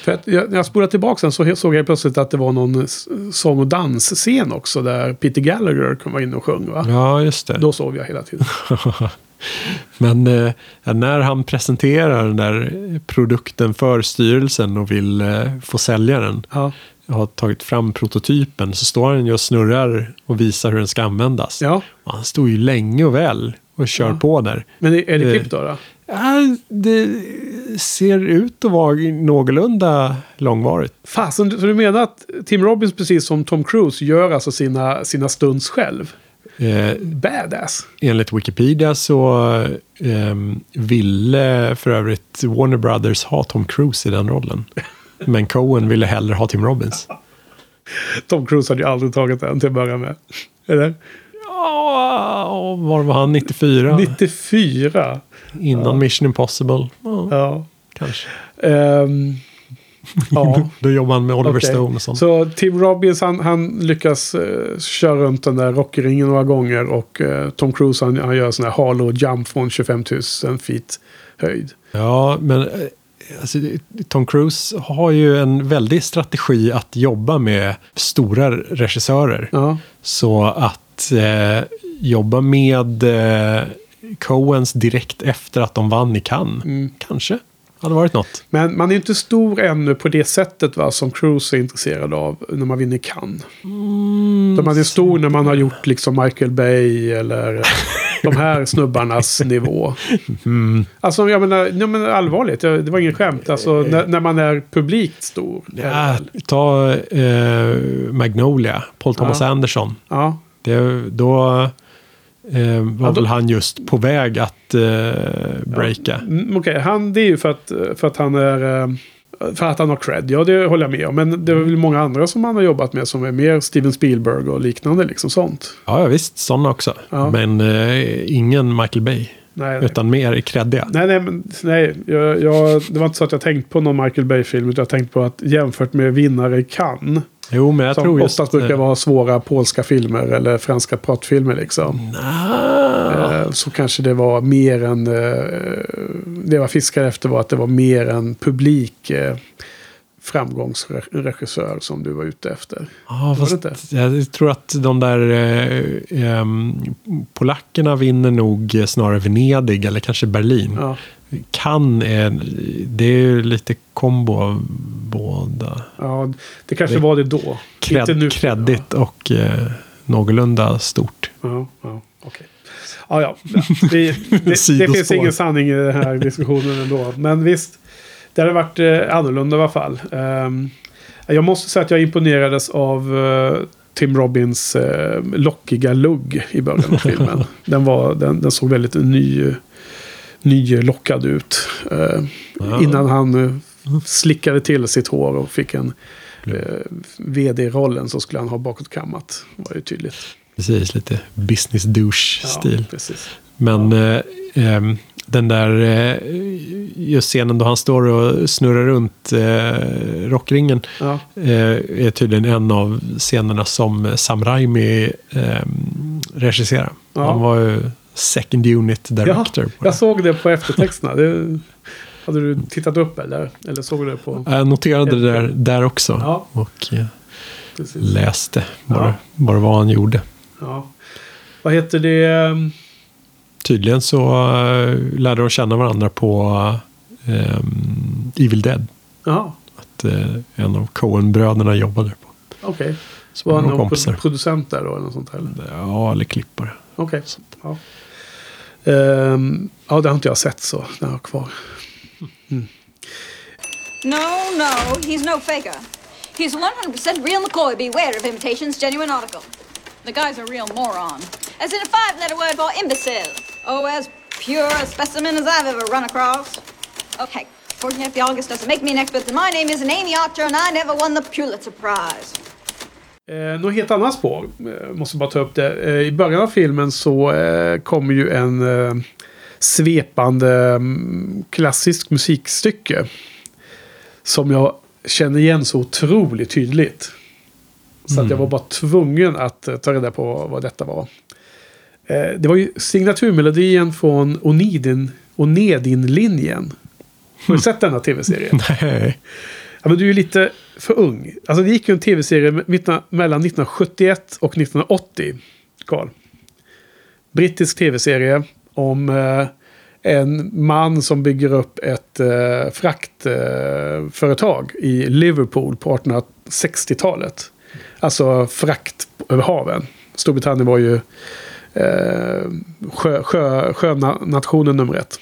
För att jag, när jag spolade tillbaka sen så såg jag plötsligt att det var någon sång och dansscen också. Där Peter Gallagher kom vara inne och sjöng. Va? ja, just det. Då sov jag hela tiden. Men eh, när han presenterar den där produkten för styrelsen och vill eh, få sälja den. Ja. Har tagit fram prototypen så står han ju och snurrar och visar hur den ska användas. ja. Och Han står ju länge och väl och kör på där. Men är det Eh, klippt då? då? Ja, det ser ut att vara någorlunda långvarigt. Fasen, så du menar att Tim Robbins precis som Tom Cruise gör alltså sina, sina stunts själv? Eh, Badass. enligt Wikipedia så eh, ville för övrigt Warner Brothers ha Tom Cruise i den rollen. Men Cohen ville hellre ha Tim Robbins. Tom Cruise hade ju aldrig tagit den till att börja med. Eller? Ja, var var han? 94? 94. Innan Mission Impossible? Ja, Ja. kanske. Ehm, ja. Då jobbade han med Oliver okej. Stone och sånt. Så Tim Robbins han, han lyckas eh, köra runt den där rockringen några gånger. Och eh, Tom Cruise han, han gör sån här halo jump från 25 000 feet höjd. Ja, men eh, alltså, Tom Cruise har ju en väldig strategi att jobba med stora regissörer. Ja. Så att eh, jobba med eh, Coens direkt efter att de vann i Cannes. Mm. Kanske hade varit något. Men man är inte stor ännu på det sättet va, som Cruise är intresserad av när man vinner Cannes. Mm, man är stor när man har gjort liksom Michael Bay eller de här snubbarnas nivå. Mm. Alltså jag menar, jag menar allvarligt, jag- det var ingen skämt. Alltså när, när man är publikt stor. Ja, ta eh, Magnolia, Paul Thomas Ja. Anderson. Ja, Det, då eh, var Ja, då- väl han just på väg att eh, breaka. mm, okej. Han, det är ju för att, för att han är... eh, För att han har cred, ja det håller jag med om. Men det är väl många andra som han har jobbat med som är mer Steven Spielberg och liknande liksom sånt. Ja, visst, sådana också. Ja. Men eh, ingen Michael Bay. Nej, nej. Utan mer kreddiga. Nej, nej, men, nej jag, jag, det var inte så att jag tänkt på någon Michael Bay-film. Utan jag tänkte på att jämfört med vinnare Cannes. Jo, men jag som tror just... oftast brukar eh, vara svåra polska filmer eller franska pratfilmer liksom. ah, Eh, Så kanske det var mer än... eh, Det jag fiskade efter var att det var mer en publik framgångsregissör som du var ute efter. Det fast jag tror att de där eh, polackerna vinner nog snarare Venedig eller kanske Berlin. Ja, Kan är, det är ju lite kombo av båda. ja det kanske Det- var det då. Nu. Cred, kreddigt och eh, någorlunda stort. Ja, ja, okej. Ja, ja. Det, det, det finns ingen sanning i den här diskussionen ändå. Men visst, det hade varit eh, annorlunda i alla fall. Ehm, jag måste säga att jag imponerades av eh, Tim Robbins eh, lockiga lugg i början av filmen. den, var, den, den såg väldigt ny, nylockad ut. Eh, Ja. Innan han eh, slickade till sitt hår och fick en eh, vd-rollen så skulle han ha bakåtkammat. Det var ju tydligt. Precis, lite business douche-stil. Ja. Men eh, ehm, den där eh, just scenen då han står och snurrar runt eh, rockringen Ja. eh, är tydligen en av scenerna som Sam Raimi eh, regisserade. Ja. Han var ju second unit director. Ja, jag såg det på eftertexterna. Det, hade du tittat upp eller? Eller såg du det på... Jag noterade det där, där också. Ja. Och eh, Precis. läste bara, Ja. bara vad han gjorde. Ja. Vad heter det? ehm, Tydligen så uh, lärde de känna varandra på ehm, Evil Dead. Jaha, Att eh, en av Coen-bröderna jobbade på. okej. Så Var han någon kompisar. producent där då? Eller något sånt här? eller? Ja, eller klippare. Okej. Ja. Ehm, ja, det har inte jag sett så. Har kvar. Mm. No, no, he's no faker. He's 100% real McCoy. Beware of imitations, genuine article. The guy's a real moron. As in a five letter word for imbecile. Oh, as pure a specimen as I've ever run across. Okay, fortunately, the August doesn't make me an expert, then my name isn't Amy Archer and I never won the Pulitzer Prize. Eh, något helt annat spår. Eh, måste bara ta upp det. Eh, I början av filmen så eh, kommer ju en eh, svepande mm, klassisk musikstycke. Som jag känner igen så otroligt tydligt. Så att jag var bara tvungen att eh, ta reda på vad detta var. Eh, det var ju signaturmelodin från Onidin, Onedin-linjen. Har du sett denna tv-serie? Nej. Ja, men du är ju lite för ung. Alltså det gick ju en tv-serie mellan 1971 och 1980, Karl. Brittisk tv-serie om eh, en man som bygger upp ett eh, fraktföretag eh, i Liverpool på 1860-talet. Alltså frakt över haven. Storbritannien var ju eh, sjö, sjö, sjönationen nummer ett.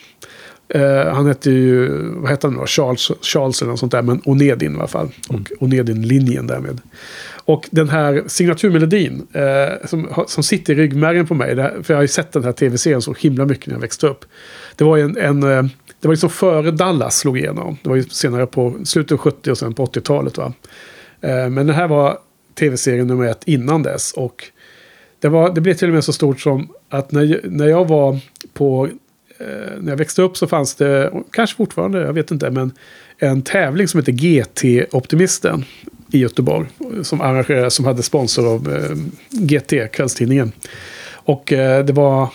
Eh, han hette ju, vad hette han då? Charles, Charles eller något sånt där, men Onedin i alla fall. Och Onedin-linjen därmed. Och den här signaturmelodin eh, som, som sitter i ryggmärgen på mig, det här, för jag har ju sett den här tv-serien så himla mycket när jag växte upp. Det var ju en, en eh, det var liksom före Dallas slog igenom. Det var ju senare på slutet av 70 och sen på 80-talet. Va? Eh, men det här var tv-serien nummer ett innan dess. Och det, var, det blev till och med så stort som att när, när jag var på... Eh, när jag växte upp så fanns det, kanske fortfarande, jag vet inte, men en tävling som heter GT-optimisten i Göteborg. Som arrangerades, som hade sponsor av eh, GT, kvällstidningen. Och eh, det var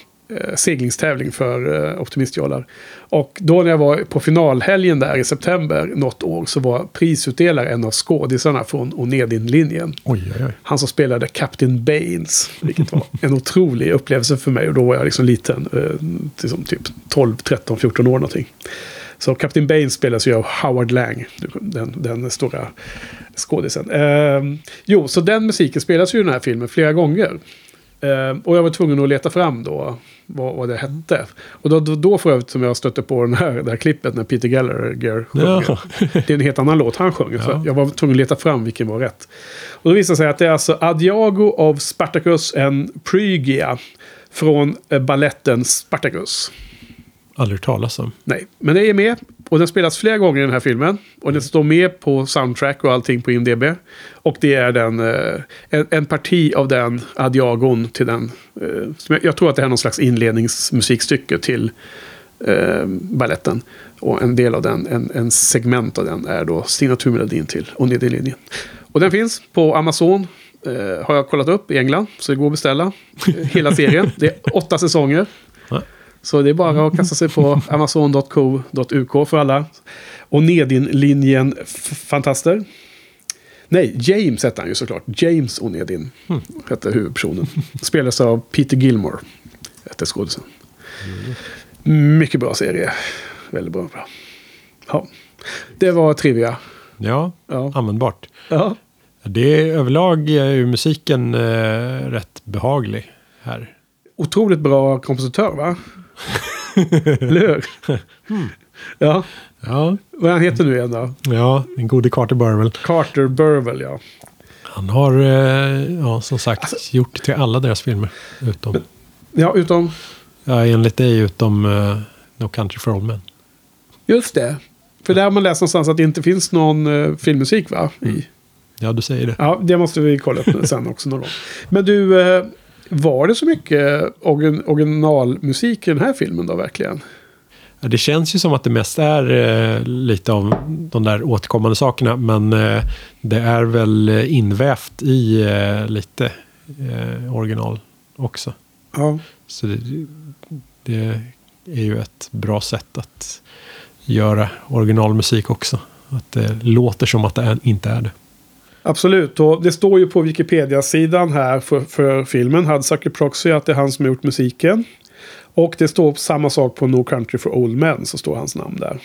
seglingstävling för eh, optimistjollar. Och då när jag var på finalhelgen där i september något år så var prisutdelare en av skådisarna från Onedin-linjen. Han som spelade Captain Baines. Vilket var en otrolig upplevelse för mig. Och då var jag liksom liten. Eh, liksom typ 12, 13, 14 år någonting. Så Captain Baines spelas ju av Howard Lang. Den, den stora skådisen. Eh, jo, så den musiken spelas ju i den här filmen flera gånger. Eh, och jag var tvungen att leta fram då vad, vad det hette. Och då, då, då för övrigt som jag stötte på den här, det här klippet när Peter Gallagher sjunger. Ja. Det är en helt annan låt han sjunger. Så Ja. jag var tvungen att leta fram vilken var rätt. Och då visade det sig att det är alltså Adiago av Spartacus and Phrygia. Från eh, balletten Spartacus. Aldrig hört talas om. Nej, men den är med. Och den spelas flera gånger i den här filmen. Och den står med på soundtrack och allting på IMDB. Och det är den, eh, en, en parti av den Adiagon till den. Eh, jag, tror att det är någon slags inledningsmusikstycke till eh, balletten. Och en del av den, en, en segment av den är då signaturmelodin till Onedin-linjen. Och den finns på Amazon. Eh, har jag kollat upp i England. Så det går att beställa eh, hela serien. Det är åtta säsonger. Så det är bara att kasta sig på amazon.co.uk för alla. Och Nedin-linjen fantaster. Nej, James hette han ju såklart. James Onedin hette huvudpersonen. Spelades av Peter Gilmore. Hette skådisen. Mycket bra serie. Väldigt bra. bra. Ja. Det var trivia. Ja, Ja. användbart. Ja. Det är överlag är ju musiken eh, rätt behaglig här. Otroligt bra kompositör va? Eller hur? Ja. Ja, Vad heter nu igen då? ja den gode Carter Burwell. Carter Burwell ja. Han har, eh, ja, som sagt, gjort till alla deras filmer. Utom, Ja, utom... ja, enligt dig, utom uh, No Country for Old Men. Just det. För där har man läst någonstans att det inte finns någon uh, filmmusik va? I. Ja, du säger det. Ja, det måste vi kolla upp sen också någon gång. Men du, var det så mycket origin- originalmusik i den här filmen då verkligen? Ja, det känns ju som att det mest är eh, lite av de där återkommande sakerna. Men eh, det är väl eh, invävt i eh, lite eh, original också. Ja. Så det, det är ju ett bra sätt att göra originalmusik också. Att det låter som att det är, inte är det. Absolut, och det står ju på Wikipedia-sidan här för, för filmen, Hudsucker Proxy, att det är han som har gjort musiken. Och det står samma sak på No Country for Old Men, så står hans namn där.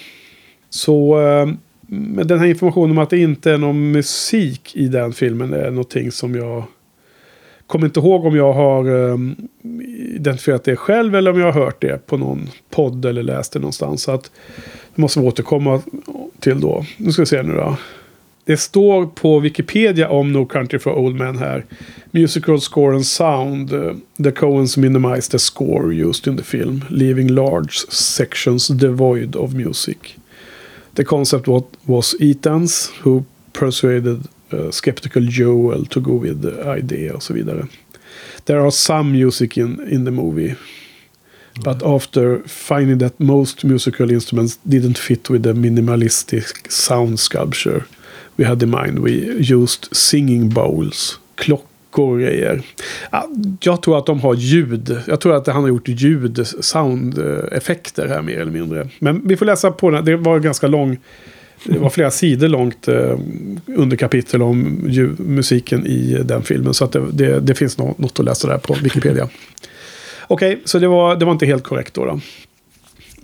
Så eh, men den här informationen om att det inte är någon musik i den filmen är någonting som jag kommer inte ihåg om jag har eh, identifierat det själv eller om jag har hört det på någon podd eller läst det någonstans. Så att det måste vi återkomma till då. Nu ska vi se nu då. Det står på Wikipedia om No Country for Old Men här. Musical score and sound. Eh, the Coens minimized the score used in the film. Leaving large sections devoid of music. The concept was, was Ethan's who persuaded uh, skeptical Joel to go with the idea och så vidare. There are some music in, in the movie. But after finding that most musical instruments didn't fit with the minimalistic sound sculpture we had in mind, we used singing bowls, klockor och grejer. Ja, jag tror att de har ljud. Jag tror att han har gjort ljud, soundeffekter här mer eller mindre. Men vi får läsa på den. Det var ganska lång. Det var flera sidor långt eh, underkapitel om ljud, musiken i den filmen. Så att det, det, det finns något att läsa där på Wikipedia. Okej, så det var, det var inte helt korrekt då. då.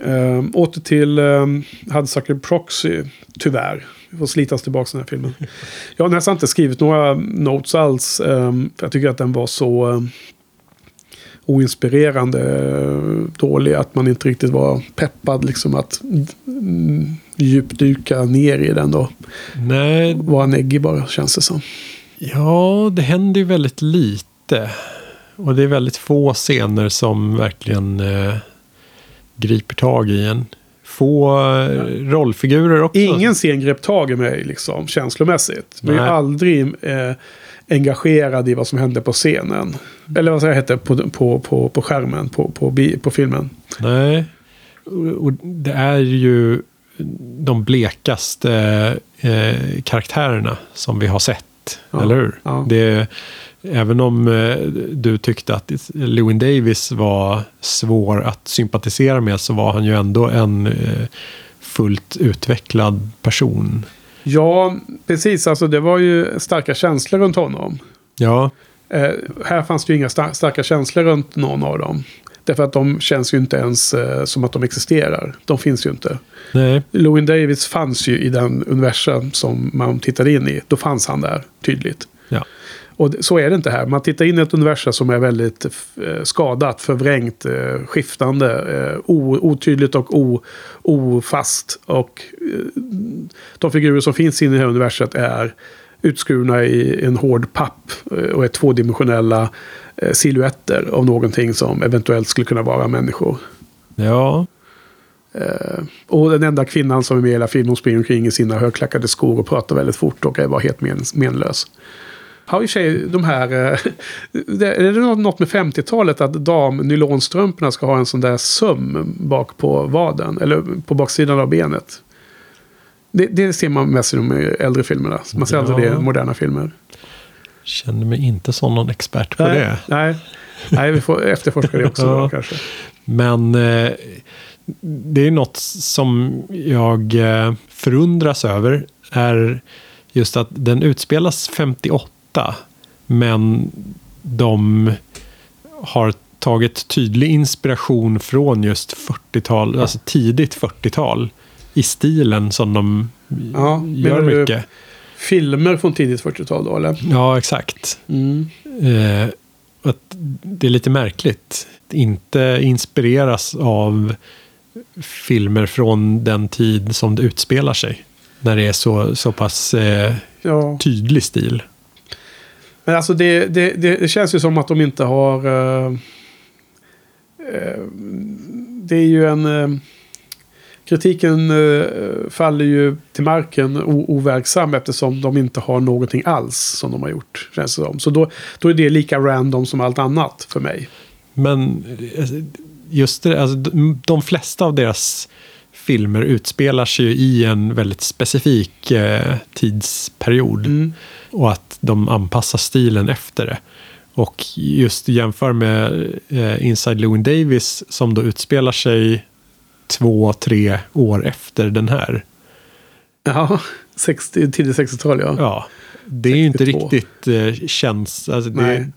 Um, åter till um, Hudsucker Proxy, tyvärr. Vi får slitas tillbaka den här filmen. Jag har nästan inte skrivit några notes alls. ehm, för jag tycker att den var så um, oinspirerande uh, dålig. Att man inte riktigt var peppad liksom att mm, djupdyka ner i den då. Nej, Var neggig bara känns det som. Ja, det händer ju väldigt lite. Och det är väldigt få scener som verkligen eh, griper tag i en. Få eh, rollfigurer också. Ingen scen grep tag i mig liksom, känslomässigt. Men jag är aldrig eh, engagerad i vad som hände på scenen. Eller vad säger jag heter på, på, på, på skärmen, på, på, på filmen. Nej. Och och det är ju de blekaste eh, karaktärerna som vi har sett. Ja, Eller hur? ja. Det, även om eh, du tyckte att Lewin Davis var svår att sympatisera med så var han ju ändå en eh, fullt utvecklad person. Ja, precis. Alltså det var ju starka känslor runt honom. Ja, Eh, här fanns det ju inga star- starka känslor runt någon av dem. Därför att de känns ju inte ens eh, som att de existerar. De finns ju inte. nej, Lewin Davis fanns ju i den universum som man tittade in i. Då fanns han där tydligt. ja. Och så är det inte här. Man tittar in i ett universum som är väldigt eh, skadat, förvrängt, eh, skiftande, eh, otydligt och o, ofast. Och de figurer som finns inne i det här universet är utskurna i en hård papp och är tvådimensionella silhuetter av någonting som eventuellt skulle kunna vara människor. ja. Och den enda kvinnan som är med i hela filmen hon springer omkring i sina högklackade skor och pratar väldigt fort och är var helt men, menlös. Har i sig de här... Eh, det, är det något med 50-talet att damnylonstrumporna ska ha en sån där söm bak på vaden? Eller på baksidan av benet? Det, det ser man mest i de äldre filmerna. Man ser aldrig det i Ja. moderna filmer. Känner mig inte som någon expert på nej, det. Nej, nej, vi får efterforska det också Ja. då, kanske. Men eh, det är något som jag eh, förundras över. Är just att den utspelas 58. Men de har tagit tydlig inspiration från just 40-tal, alltså tidigt 40-tal. I stilen som de Ja, gör mycket. Filmer från tidigt 40-tal då, eller? Ja, exakt. Mm. Eh, att det är lite märkligt. Att inte inspireras av filmer från den tid som det utspelar sig. När det är så, så pass eh, Ja. tydlig stil. Men alltså det, det, det, känns ju som att de inte har... eh, eh, det är ju en... eh, kritiken faller ju till marken overksam eftersom de inte har någonting alls som de har gjort. Känns det som. Så då, då är det lika random som allt annat för mig. Men just det, alltså, de- de flesta av deras filmer utspelar sig ju i en väldigt specifik eh, tidsperiod. Mm. Och att de anpassar stilen efter det. Och just jämför med eh, Inside Llewyn Davis som då utspelar sig två, tre år efter den här. Ja, 60, tidigt 60-tal ja. Ja, det är ju inte 62. riktigt eh, känns... Alltså det,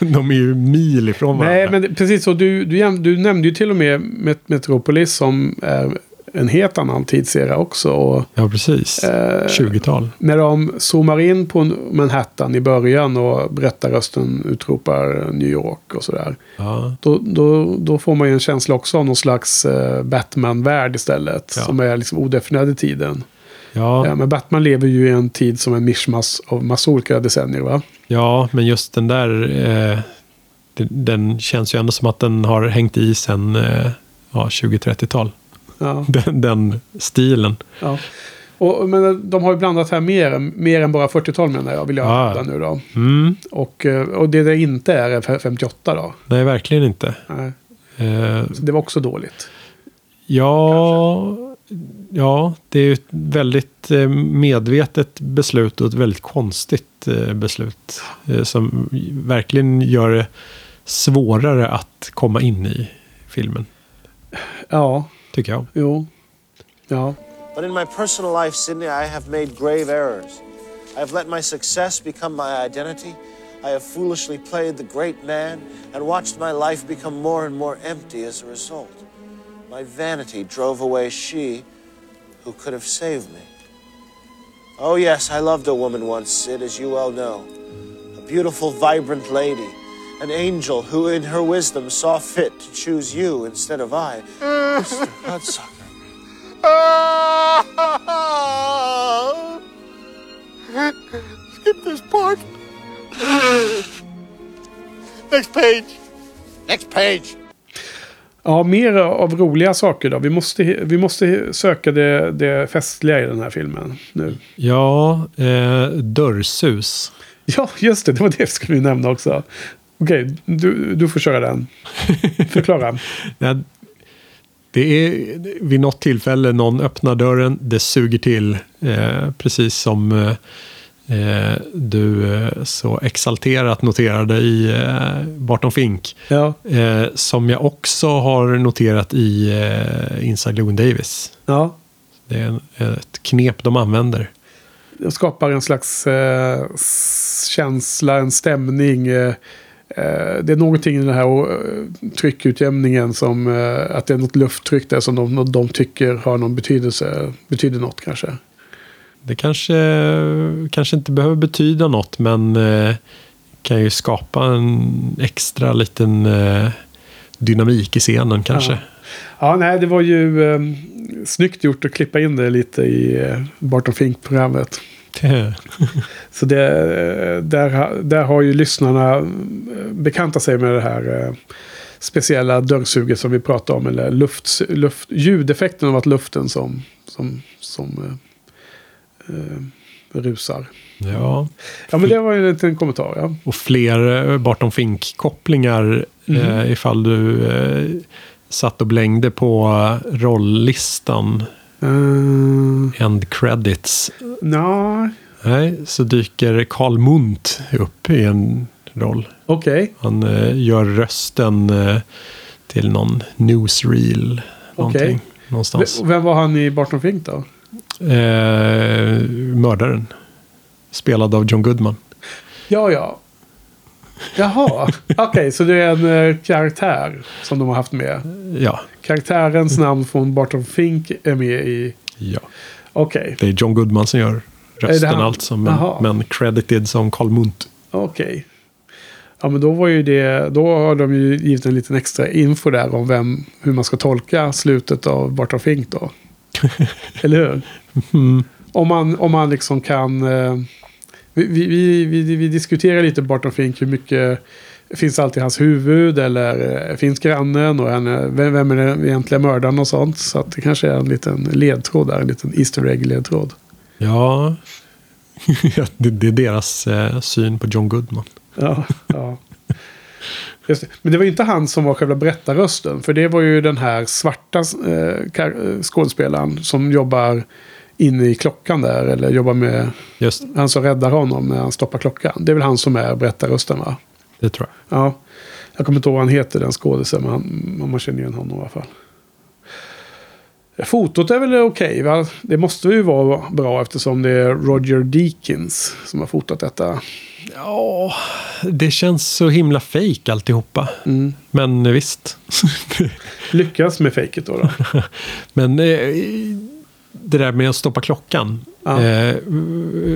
de är ju mil ifrån varandra. Nej, men det- precis så. Du, du, du nämnde ju till och med Met- Metropolis som är en helt annan tidsera också. Och Ja, precis. Eh, 20-tal. när de zoomar in på Manhattan i början och berättarrösten utropar New York och sådär. Ja. Då, då, då får man ju en känsla också av någon slags eh, Batman-värld istället. Ja. Som är liksom odefinierad i tiden. Ja, Ja, men Batman lever ju i en tid som en mischmass av massa olika decennier va? ja, men just den där... Eh, den, den känns ju ändå som att den har hängt i sen eh, ja, 20-30-tal. Ja. Den, den stilen. ja. Och, men de har ju blandat här mer, mer än bara 40-tal menar jag, vill jag Ja. hävda nu då. Mm. Och, eh, och det det inte är är 58 då. Nej, verkligen inte. Nej. Eh, det var också dåligt. Ja, ja, det är ett väldigt eh, medvetet beslut och ett väldigt konstigt eh, beslut. Som verkligen gör det svårare att komma in i filmen, Ja, tycker jag. jo. Ja. But in my personal life, Sydney, I have made grave errors. I have let my success become my identity. I have foolishly played the great man and watched my life become more and more empty as a result. My vanity drove away she who could have saved me. Oh, yes, I loved a woman once, Sid, as you well know. A beautiful, vibrant lady. An angel who, in her wisdom, saw fit to choose you instead of I. Mr. Hudsucker. Skip this part. Next page. Next page. ja, mer av roliga saker då. Vi måste, vi måste söka det, det festliga i den här filmen nu. Ja, eh, dörrsus. Ja, just det. Det var det vi skulle nämna också. Okej, du, du får köra den. Förklara. Det är vid något tillfälle någon öppnar dörren, det suger till. Eh, precis som eh, eh, du eh, så exalterat noterade i eh, Barton Fink. Ja, Eh, som jag också har noterat i Inside Llewyn Davis. ja. Det är ett knep de använder. Det skapar en slags känsla, en stämning. Eh, det är någonting i den här eh, tryckutjämningen som eh, att det är något lufttryck där som de, de tycker har någon betydelse. Betyder något kanske. Det kanske, kanske inte behöver betyda något, men kan ju skapa en extra liten dynamik i scenen kanske. Ja. Ja, nej, det var ju eh, snyggt gjort att klippa in det lite i eh, Barton Fink-programmet. Så det, eh, där, där har ju lyssnarna eh, bekantat sig med det här eh, speciella dörrsuget som vi pratade om. Eller luft, luft, ljudeffekten av att luften som, som, som eh, eh, rusar. ja. Ja, men det var ju en liten kommentar. Ja. Och fler Barton Fink-kopplingar eh, ifall du eh, satt och blängde på rolllistan. Uh, End credits. Nej, Nej, så dyker Carl Mundt upp i en roll. okej. Han eh, gör rösten eh, till någon newsreel. Någonting. Okej. Någonstans. V- Vem var han i Barton Fink då? Eh, mördaren. Spelad av John Goodman. Ja, ja. Jaha, okej, så det är en eh, karaktär som de har haft med. Ja, Karaktärens namn från Barton Fink är med i... ja. Okej, Det är John Goodman som gör rösten han? alltså. Men, Jaha. men credited som Carl Mundt. okej. Ja, men då var ju det... Då har de ju givit en liten extra info där om vem, hur man ska tolka slutet av Barton Fink då. Eller hur? Mm. Om man, om man liksom kan eh, Vi, vi, vi, vi, diskuterar lite Barton Fink hur mycket finns alltid i hans huvud eller eh, finns grannen och en, vem, vem är den egentliga mördaren och sånt. Så att det kanske är en liten ledtråd där, en liten Easter Egg-ledtråd. Ja, det, är deras eh, syn på John Goodman. Ja, ja. Det. Men det var inte han som var själva berättarrösten. För det var ju den här svarta eh, eh, skådespelaren som jobbar inne i klockan där. Eller jobbar med Just han som räddar honom när han stoppar klockan. Det är väl han som är berättarrösten va? det tror jag. Ja. Jag kommer inte ihåg vad han heter den skådisen. Men han, man känner igen honom i alla fall. Fotot är väl okej va? Det måste ju vara bra eftersom det är Roger Deakins som har fotat detta. Ja, det känns så himla fake alltihopa. Mm. Men eh, visst. Lyckas med fejket då. då. Men eh, det där med att stoppa klockan. Ja. Eh,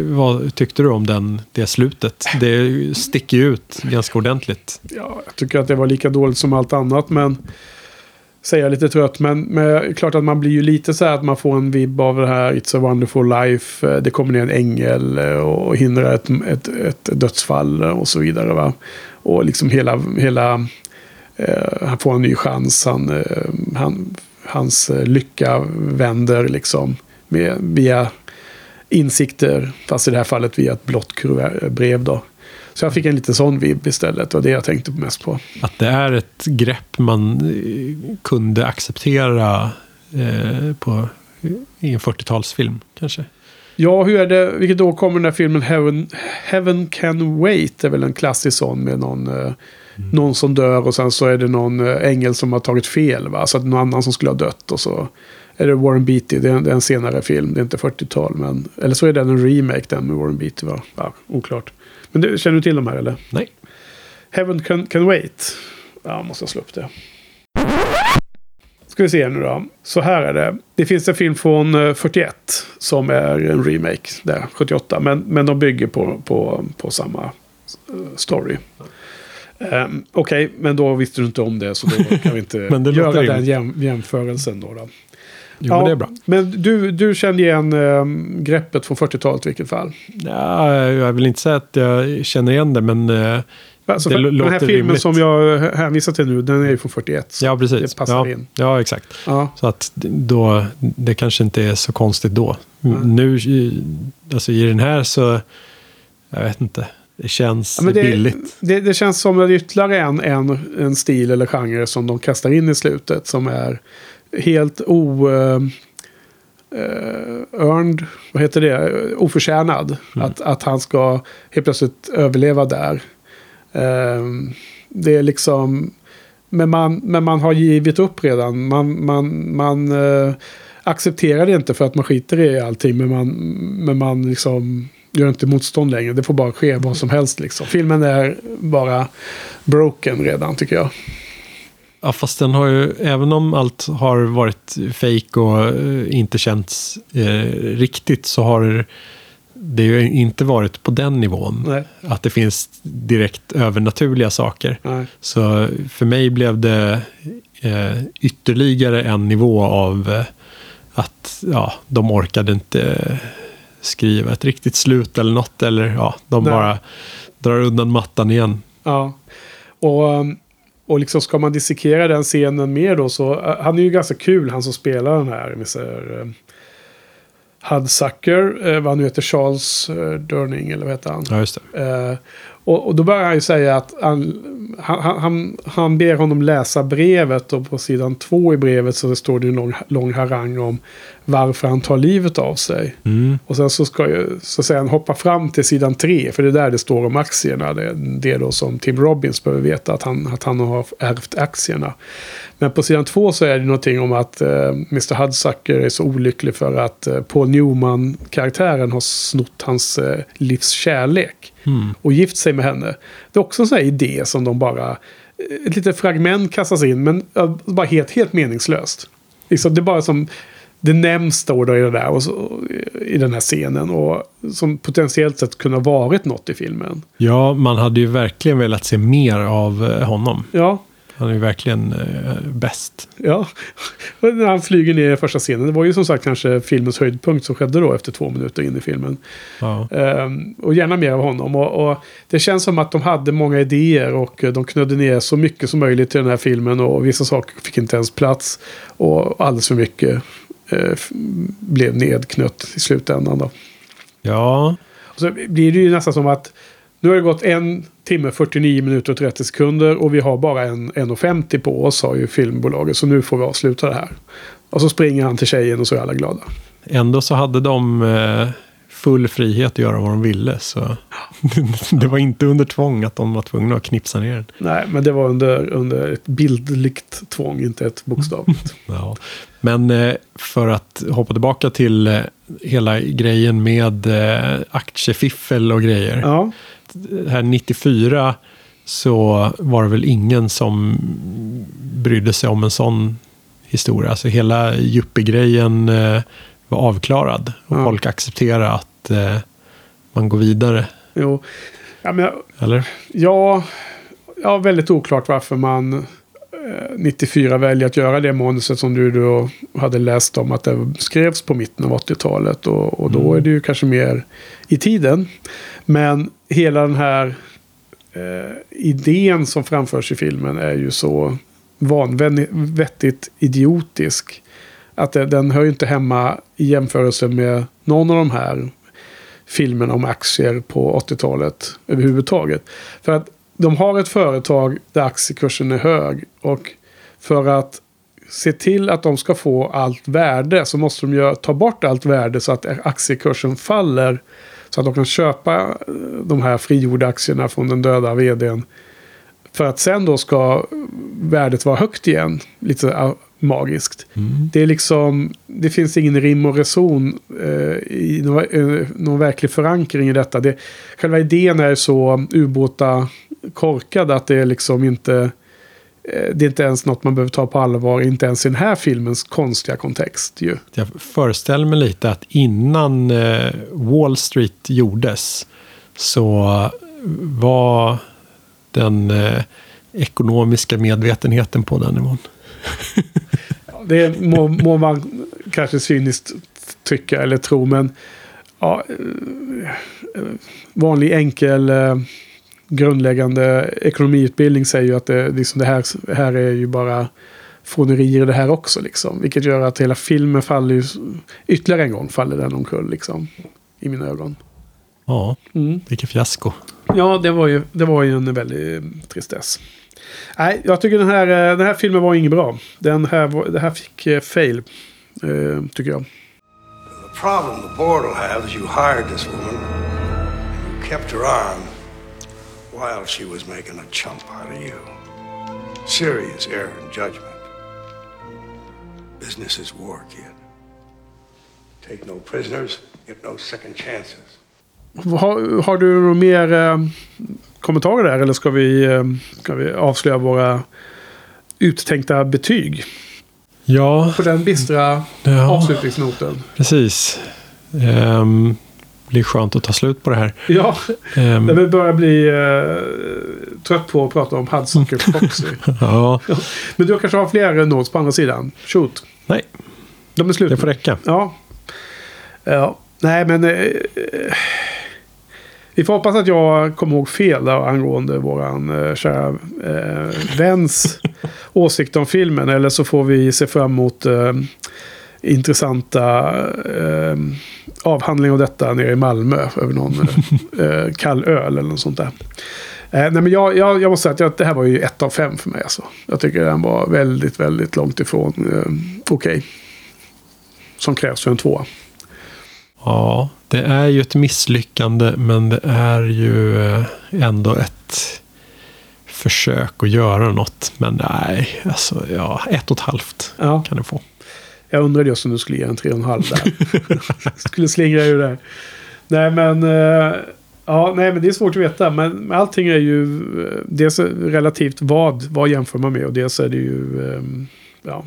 vad tyckte du om den, det slutet? Det sticker ju ut ganska ordentligt. Ja, jag tycker att det var lika dåligt som allt annat. Men säger jag lite trött. Men, men klart att man blir ju lite så här att man får en vibb av det här It's a wonderful life. eh, Det kommer ner en ängel eh, och hindrar ett, ett, ett dödsfall och så vidare. Va? Och liksom hela... hela eh, han får en ny chans. Han, eh, han, hans eh, lycka vänder liksom med, via insikter. Fast i det här fallet via ett blått brev då. Så jag fick en liten sån vibb istället. Och det jag tänkte mest på. Att det är ett grepp man eh, kunde acceptera eh, på, i en 40-talsfilm kanske. Ja, hur är det? Vilket år kommer den här filmen Heaven, Heaven Can Wait? Det är väl en klassisk sån med någon, eh, någon som dör och sen så är det någon eh, ängel som har tagit fel. Va? Så att någon annan som skulle ha dött och så är det Warren Beatty. Det är, en- det är en senare film, det är inte 40-tal. Men, eller så är den en remake den med Warren Beatty. Va? Ja, oklart. Men du, känner du till de här eller? Nej. Heaven Can, can Wait. Ja, måste jag slå upp det. Ska vi se nu då. Så här är det. Det finns en film från eh, 41 som är en remake där, 78. Men, men de bygger på, på, på samma eh, story. Um, Okej, men då visste du inte om det så då kan vi inte göra låter den jäm, jämförelsen. Då, då. Jo, men det är bra. Men du, du kände igen um, greppet från 40-talet i vilket fall. Ja, jag vill inte säga att jag känner igen det, men eh, Alltså, det för, lå- den här låter filmen rimligt. som jag hänvisar till nu, den är ju från 41. så Ja, precis. Det passar ja, in. ja, exakt. Ja. Så att då, det kanske inte är så konstigt då. Nu, i- alltså i den här så, jag vet inte. Det känns Ja, det, billigt. Det, det känns som ytterligare en, en, en stil eller genre som de kastar in i slutet. Som är helt o... Uh, earned, vad heter det? Oförtjänad. Att, att han ska helt plötsligt överleva där. Ehm, det är liksom... Men man, men man har givit upp redan. Man, man, man eh, accepterar det inte för att man skiter i allting. Men man, men man liksom gör inte motstånd längre. Det får bara ske vad som helst. Liksom. Filmen är bara broken redan tycker jag. Ja, fast den har ju, även om allt har varit fake och eh, inte känts eh, riktigt så har det ju inte varit på den nivån. Nej. Att det finns direkt övernaturliga saker. Nej. Så för mig blev det eh, ytterligare en nivå av eh, att ja, de orkade inte skriva ett riktigt slut eller något. Eller ja, de Nej. bara drar undan mattan igen. Ja. Och, um, och liksom ska man dissekera den scenen mer då så. uh, han är ju ganska kul han som spelar den här. Mr. Um, Hudsucker. Uh, vad han nu heter. Charles uh, Durning eller vad heter han? Ja, just det. Och, och då börjar han ju säga att han, han, han, han ber honom läsa brevet och på sidan två i brevet så står det en lång, lång harang om varför han tar livet av sig. Mm. Och sen så ska ju, så säga, han hoppa fram till sidan tre för det är där det står om aktierna. Det är det då som Tim Robbins behöver veta att han, att han har ärvt aktierna. Men på sidan två så är det någonting om att eh, Mr. Hudsucker är så olycklig för att eh, Paul Newman-karaktären har snott hans eh, livs kärlek. Och gift sig med henne. Det är också en sån här idé som de bara... eh, Ett litet fragment kastas in men eh, bara helt, helt meningslöst. Liksom, det är bara som... Det nämns står då i, det där, och så, i den här scenen. Och som potentiellt sett kunde ha varit något i filmen. Ja, man hade ju verkligen velat se mer av eh, honom. Ja, Han är ju verkligen eh, bäst. Ja, när han flyger ner i första scenen. Det var ju som sagt kanske filmens höjdpunkt som skedde då efter två minuter in i filmen. Ja. Ehm, och gärna mer av honom. Och, och det känns som att de hade många idéer och eh, de knödde ner så mycket som möjligt till den här filmen. Och vissa saker fick inte ens plats. Och alldeles för mycket eh, blev nedknött i slutändan. Då. Ja, Och så blir det ju nästan som att nu har det gått en timme, 49 minuter och 30 sekunder och vi har bara en 1,50 på oss, sa ju filmbolaget. Så nu får vi avsluta det här. Och så springer han till tjejen och så är alla glada. ändå så hade de eh, full frihet att göra vad de ville. Så det var inte under tvång att de var tvungna att knipsa ner den. Nej, men det var under, under ett bildligt tvång, inte ett bokstavligt. Ja. Men eh, för att hoppa tillbaka till eh, hela grejen med eh, aktiefiffel och grejer. ja, Här 94 så var det väl ingen som brydde sig om en sån historia. Alltså hela yuppie-grejen var avklarad. Och Ja. folk accepterade att eh, man går vidare. jo. Ja, men jag, Eller? ja, ja, väldigt oklart varför man eh, 94 väljer att göra det manuset som du då hade läst om att det skrevs på mitten av 80-talet. Och, och då är det ju kanske mer i tiden. Men hela den här eh, idén som framförs i filmen är ju så vanvettigt idiotisk. Att den hör ju inte hemma i jämförelse med någon av de här filmerna om aktier på 80-talet överhuvudtaget. För att de har ett företag där aktiekursen är hög. Och för att se till att de ska få allt värde så måste de ju ta bort allt värde så att aktiekursen faller. Så att de kan köpa eh, de här frigjorda aktierna från den döda vdn. För att sen då ska värdet vara högt igen. Lite magiskt. Det är liksom, det finns ingen rim och reson eh, i någon, eh, någon verklig förankring i detta. Det, själva idén är så ubåta korkad att det är liksom inte, eh, det är inte ens något man behöver ta på allvar, inte ens i den här filmens konstiga kontext ju. Jag föreställer mig lite att innan eh, Wall Street gjordes så var den eh, ekonomiska medvetenheten på den nivån. Det må, må man kanske cyniskt tycka eller tro, men ja, eh, vanlig enkel eh, grundläggande ekonomiutbildning säger ju att det, liksom det, här, här är ju bara fånerier det här också. Liksom. Vilket gör att hela filmen faller ju ytterligare en gång faller den omkull liksom. I mina ögon. Ja, Mm. vilket fiasko. Ja, det var ju, det var ju en väldig tristess. Nej, jag tycker den här, eh, den här filmen var inget bra. Den här, det här fick eh, fail, eh, tycker jag. The problem the board will have is you hired this woman, you kept her on while she was making a chump out of you. Serious error in judgment. Business is war, kid. Take no prisoners, get no second chances. Har, har du några mer eh, kommentarer där? Eller ska vi, eh, ska vi avslöja våra uttänkta betyg? Ja, På den bistra Ja. avslutningsnoten. precis. Ehm, blir skönt att ta slut på det här. Ja, Ehm, jag börjar bli eh, trött på att prata om Hudson Proxy. ja, Men du kanske har fler notes på andra sidan? Shoot. nej, De är slut. det får räcka. Ja. Ja. Nej, men... Eh, vi får hoppas att jag kommer ihåg fel där angående våran eh, kära eh, väns åsikt om filmen. Eller så får vi se fram emot eh, intressanta eh, avhandling av detta nere i Malmö. Över någon eh, kall öl eller något sånt där. Eh, nej, men jag, jag, jag måste säga att jag, det här var ju ett av fem för mig. Alltså. Jag tycker den var väldigt, väldigt långt ifrån eh, okej. Som krävs för en tvåa. Ja, det är ju ett misslyckande men det är ju eh, ändå ett försök att göra något. Men nej, alltså ja, ett och ett halvt Ja. kan det få. Jag undrade just om du skulle ge en 3,5 där. skulle slingra ur där. Nej men... eh, ja, nej men det är svårt att veta. Men allting är ju... eh, dels relativt vad, vad jämför man med. Och dels är det ju... ja.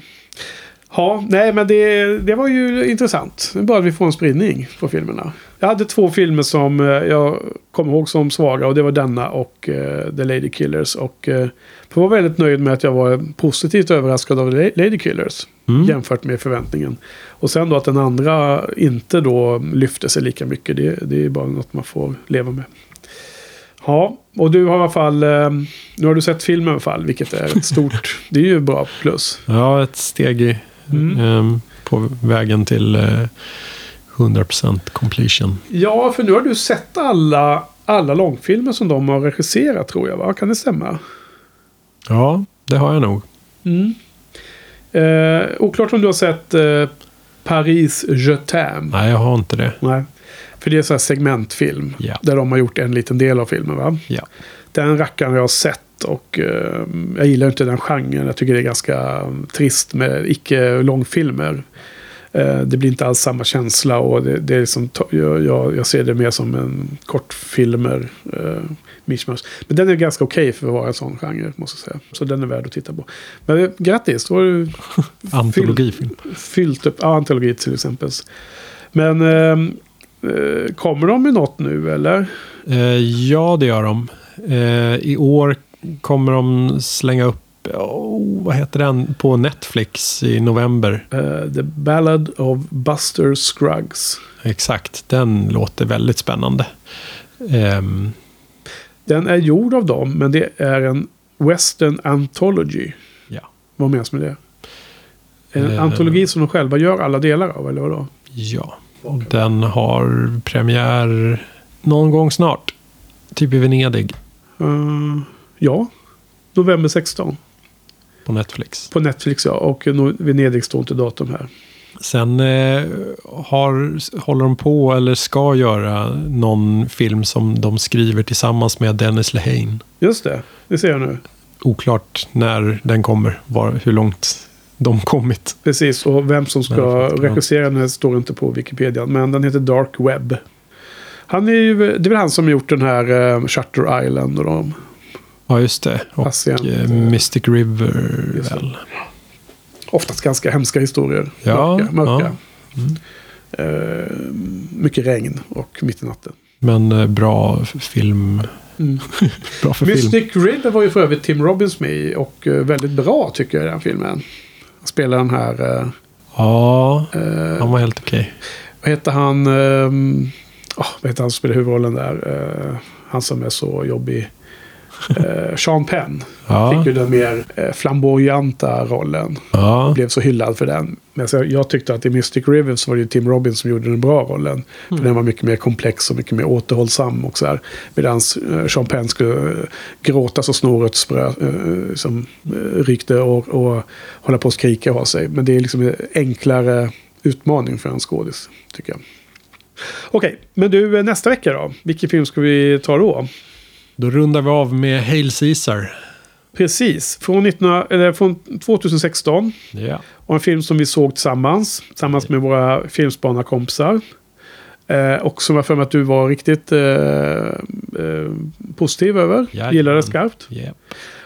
Ja, nej men det, det var ju intressant. Bara att vi får en spridning på filmerna. Jag hade två filmer som eh, jag kommer ihåg som svaga och det var denna och eh, The Lady Killers. Och eh, jag var väldigt nöjd med att jag var positivt överraskad av La- Lady Killers. Mm. Jämfört med förväntningen. Och sen då att den andra inte då lyfte sig lika mycket. Det, det är bara något man får leva med. Ja, och du har i alla fall... Nu har du sett filmen i alla fall, vilket är ett stort... det är ju bra plus. Ja, ett steg i, Mm. ehm, på vägen till eh, 100% completion. Ja, för nu har du sett alla, alla långfilmer som de har regisserat tror jag, va? Kan det stämma? Ja, det har jag nog. Mm. Eh, oklart om du har sett eh, Paris Je t'aime. Nej, jag har inte det. Nej. För det är så här segmentfilm. Ja. Där de har gjort en liten del av filmen va? Ja. Den rackaren jag har sett och eh, jag gillar inte den genren. Jag tycker det är ganska trist med icke-långfilmer. Eh, det blir inte alls samma känsla och det, det är som, jag, jag, jag ser det mer som en kortfilmer. Eh, mishmash. Men den är ganska okej för att vara en sån genre måste jag säga. Så den är värd att titta på. Men eh, grattis, då har du Antologifilm. fyllt upp, ja, antologi till exempel. Men ehm, eh, kommer de med något nu eller? Eh, ja, det gör de. Eh, I år kommer de slänga upp, oh, vad heter den, på Netflix i november. Eh, The Ballad of Buster Scruggs. Exakt, den låter väldigt spännande. Ehm, Den är gjord av dem, men det är en Western Anthology. Ja. Vad menas med det? En Eh. antologi som de själva gör alla delar av, eller vadå? ja, den har premiär någon gång snart. Typ i Venedig Eh, ja, november 16. på Netflix. På Netflix ja, och Venedig står inte datum här. Sen eh, har, håller de på eller ska göra någon film som de skriver tillsammans med Dennis Lehane. Just det, det ser jag nu. Oklart när den kommer, var, hur långt de kommit. Precis, och vem som ska regissera den står inte på Wikipedia. Men den heter Dark Web. Han är ju, det är väl han som gjort den här uh, Shutter Island och de. Ja, just det. Och Patient, eh, Mystic River väl. Oftast ganska hemska historier. Ja, mörka. mörka. ja. Mm. Eh, mycket regn och mitt i natten. Men eh, bra film. Mm. bra för film. Mystic River var ju för övrigt Tim Robbins med i och väldigt bra tycker jag i den filmen. Han spelar den här, eh, Ja, eh, han var helt okej. vad heter han, um, vad heter han som spelar huvudrollen där? Han som är så jobbig. Uh, Sean Penn Ja, fick ju den mer uh, flamboyanta rollen. ja. Blev så hyllad för den. Men så, jag tyckte att i Mystic River så var det ju Tim Robbins som gjorde den bra rollen. För den var mycket mer komplex och mycket mer återhållsam och så här. Medan uh, Sean Penn skulle uh, gråta så snoret sprö, som uh, rykte och, och hålla på att skrika ha sig. Men det är liksom en enklare utmaning för en skådis, tycker jag. Okej, men du eh, nästa vecka då? Vilken film ska vi ta då? Då rundar vi av med Hail Caesar. Precis, från, 19, eller från 2016. Ja. Och en film som vi såg tillsammans. Tillsammans med våra filmspanarkompisar. Eh, och som jag för mig att du var riktigt eh, eh, positiv över. Jajamän. Gillade skarpt. Ja.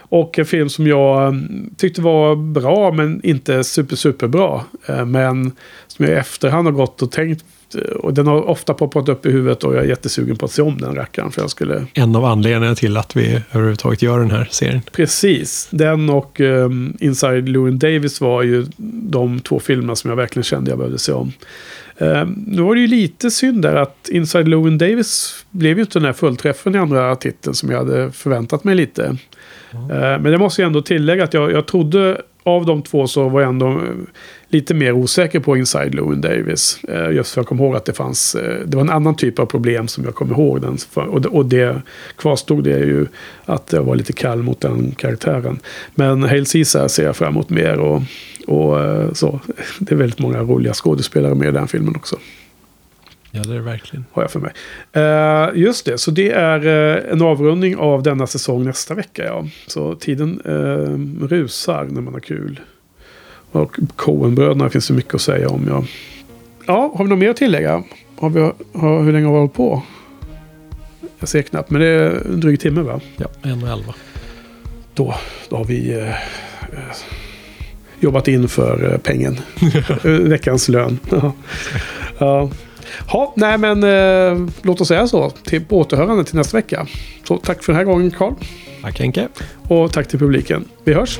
Och en film som jag mm, tyckte var bra men inte super super bra. Eh, men som jag i efterhand har gått och tänkt. Eh, Och den har ofta poppat upp i huvudet och jag är jättesugen på att se om den rackaren. För jag skulle En av anledningarna till att vi överhuvudtaget gör den här serien. Precis. Den och um, Inside Llewyn Davis var ju de två filmerna som jag verkligen kände jag behövde se om. Um, nu var det ju lite synd där att Inside Llewyn Davis blev ju inte den här fullträffen i andra titeln som jag hade förväntat mig lite. Uh, men det måste jag ändå tillägga att jag, jag trodde av de två så var jag ändå eh, lite mer osäker på Inside Lewin Davis. Eh, just för jag kom ihåg att det fanns, eh, det var en annan typ av problem som jag kom ihåg. Den, och, det, och det kvarstod det ju att jag var lite kall mot den karaktären. Men Hail Caesar ser jag fram emot mer och, och så. Det är väldigt många roliga skådespelare med i den filmen också. Ja, det är det verkligen. Har jag för mig. Eh, just det, så det är eh, en avrundning av denna säsong nästa vecka. Ja. Så tiden uh, rusar när man har kul. Och Coen-bröderna finns det mycket att säga om. Ja, ja har vi något mer att tillägga? Har vi, har, hur länge har vi hållit på? Jag ser knappt, men det är en dryg timme va? Ja, en och elva. Då, då har vi... jobbat in för pengen. Veckans lön. Ja. Ja. Nej men eh, låt oss säga så. Till återhörande till nästa vecka. Så tack för den här gången Karl. Tack Henke. Och tack till publiken. Vi hörs.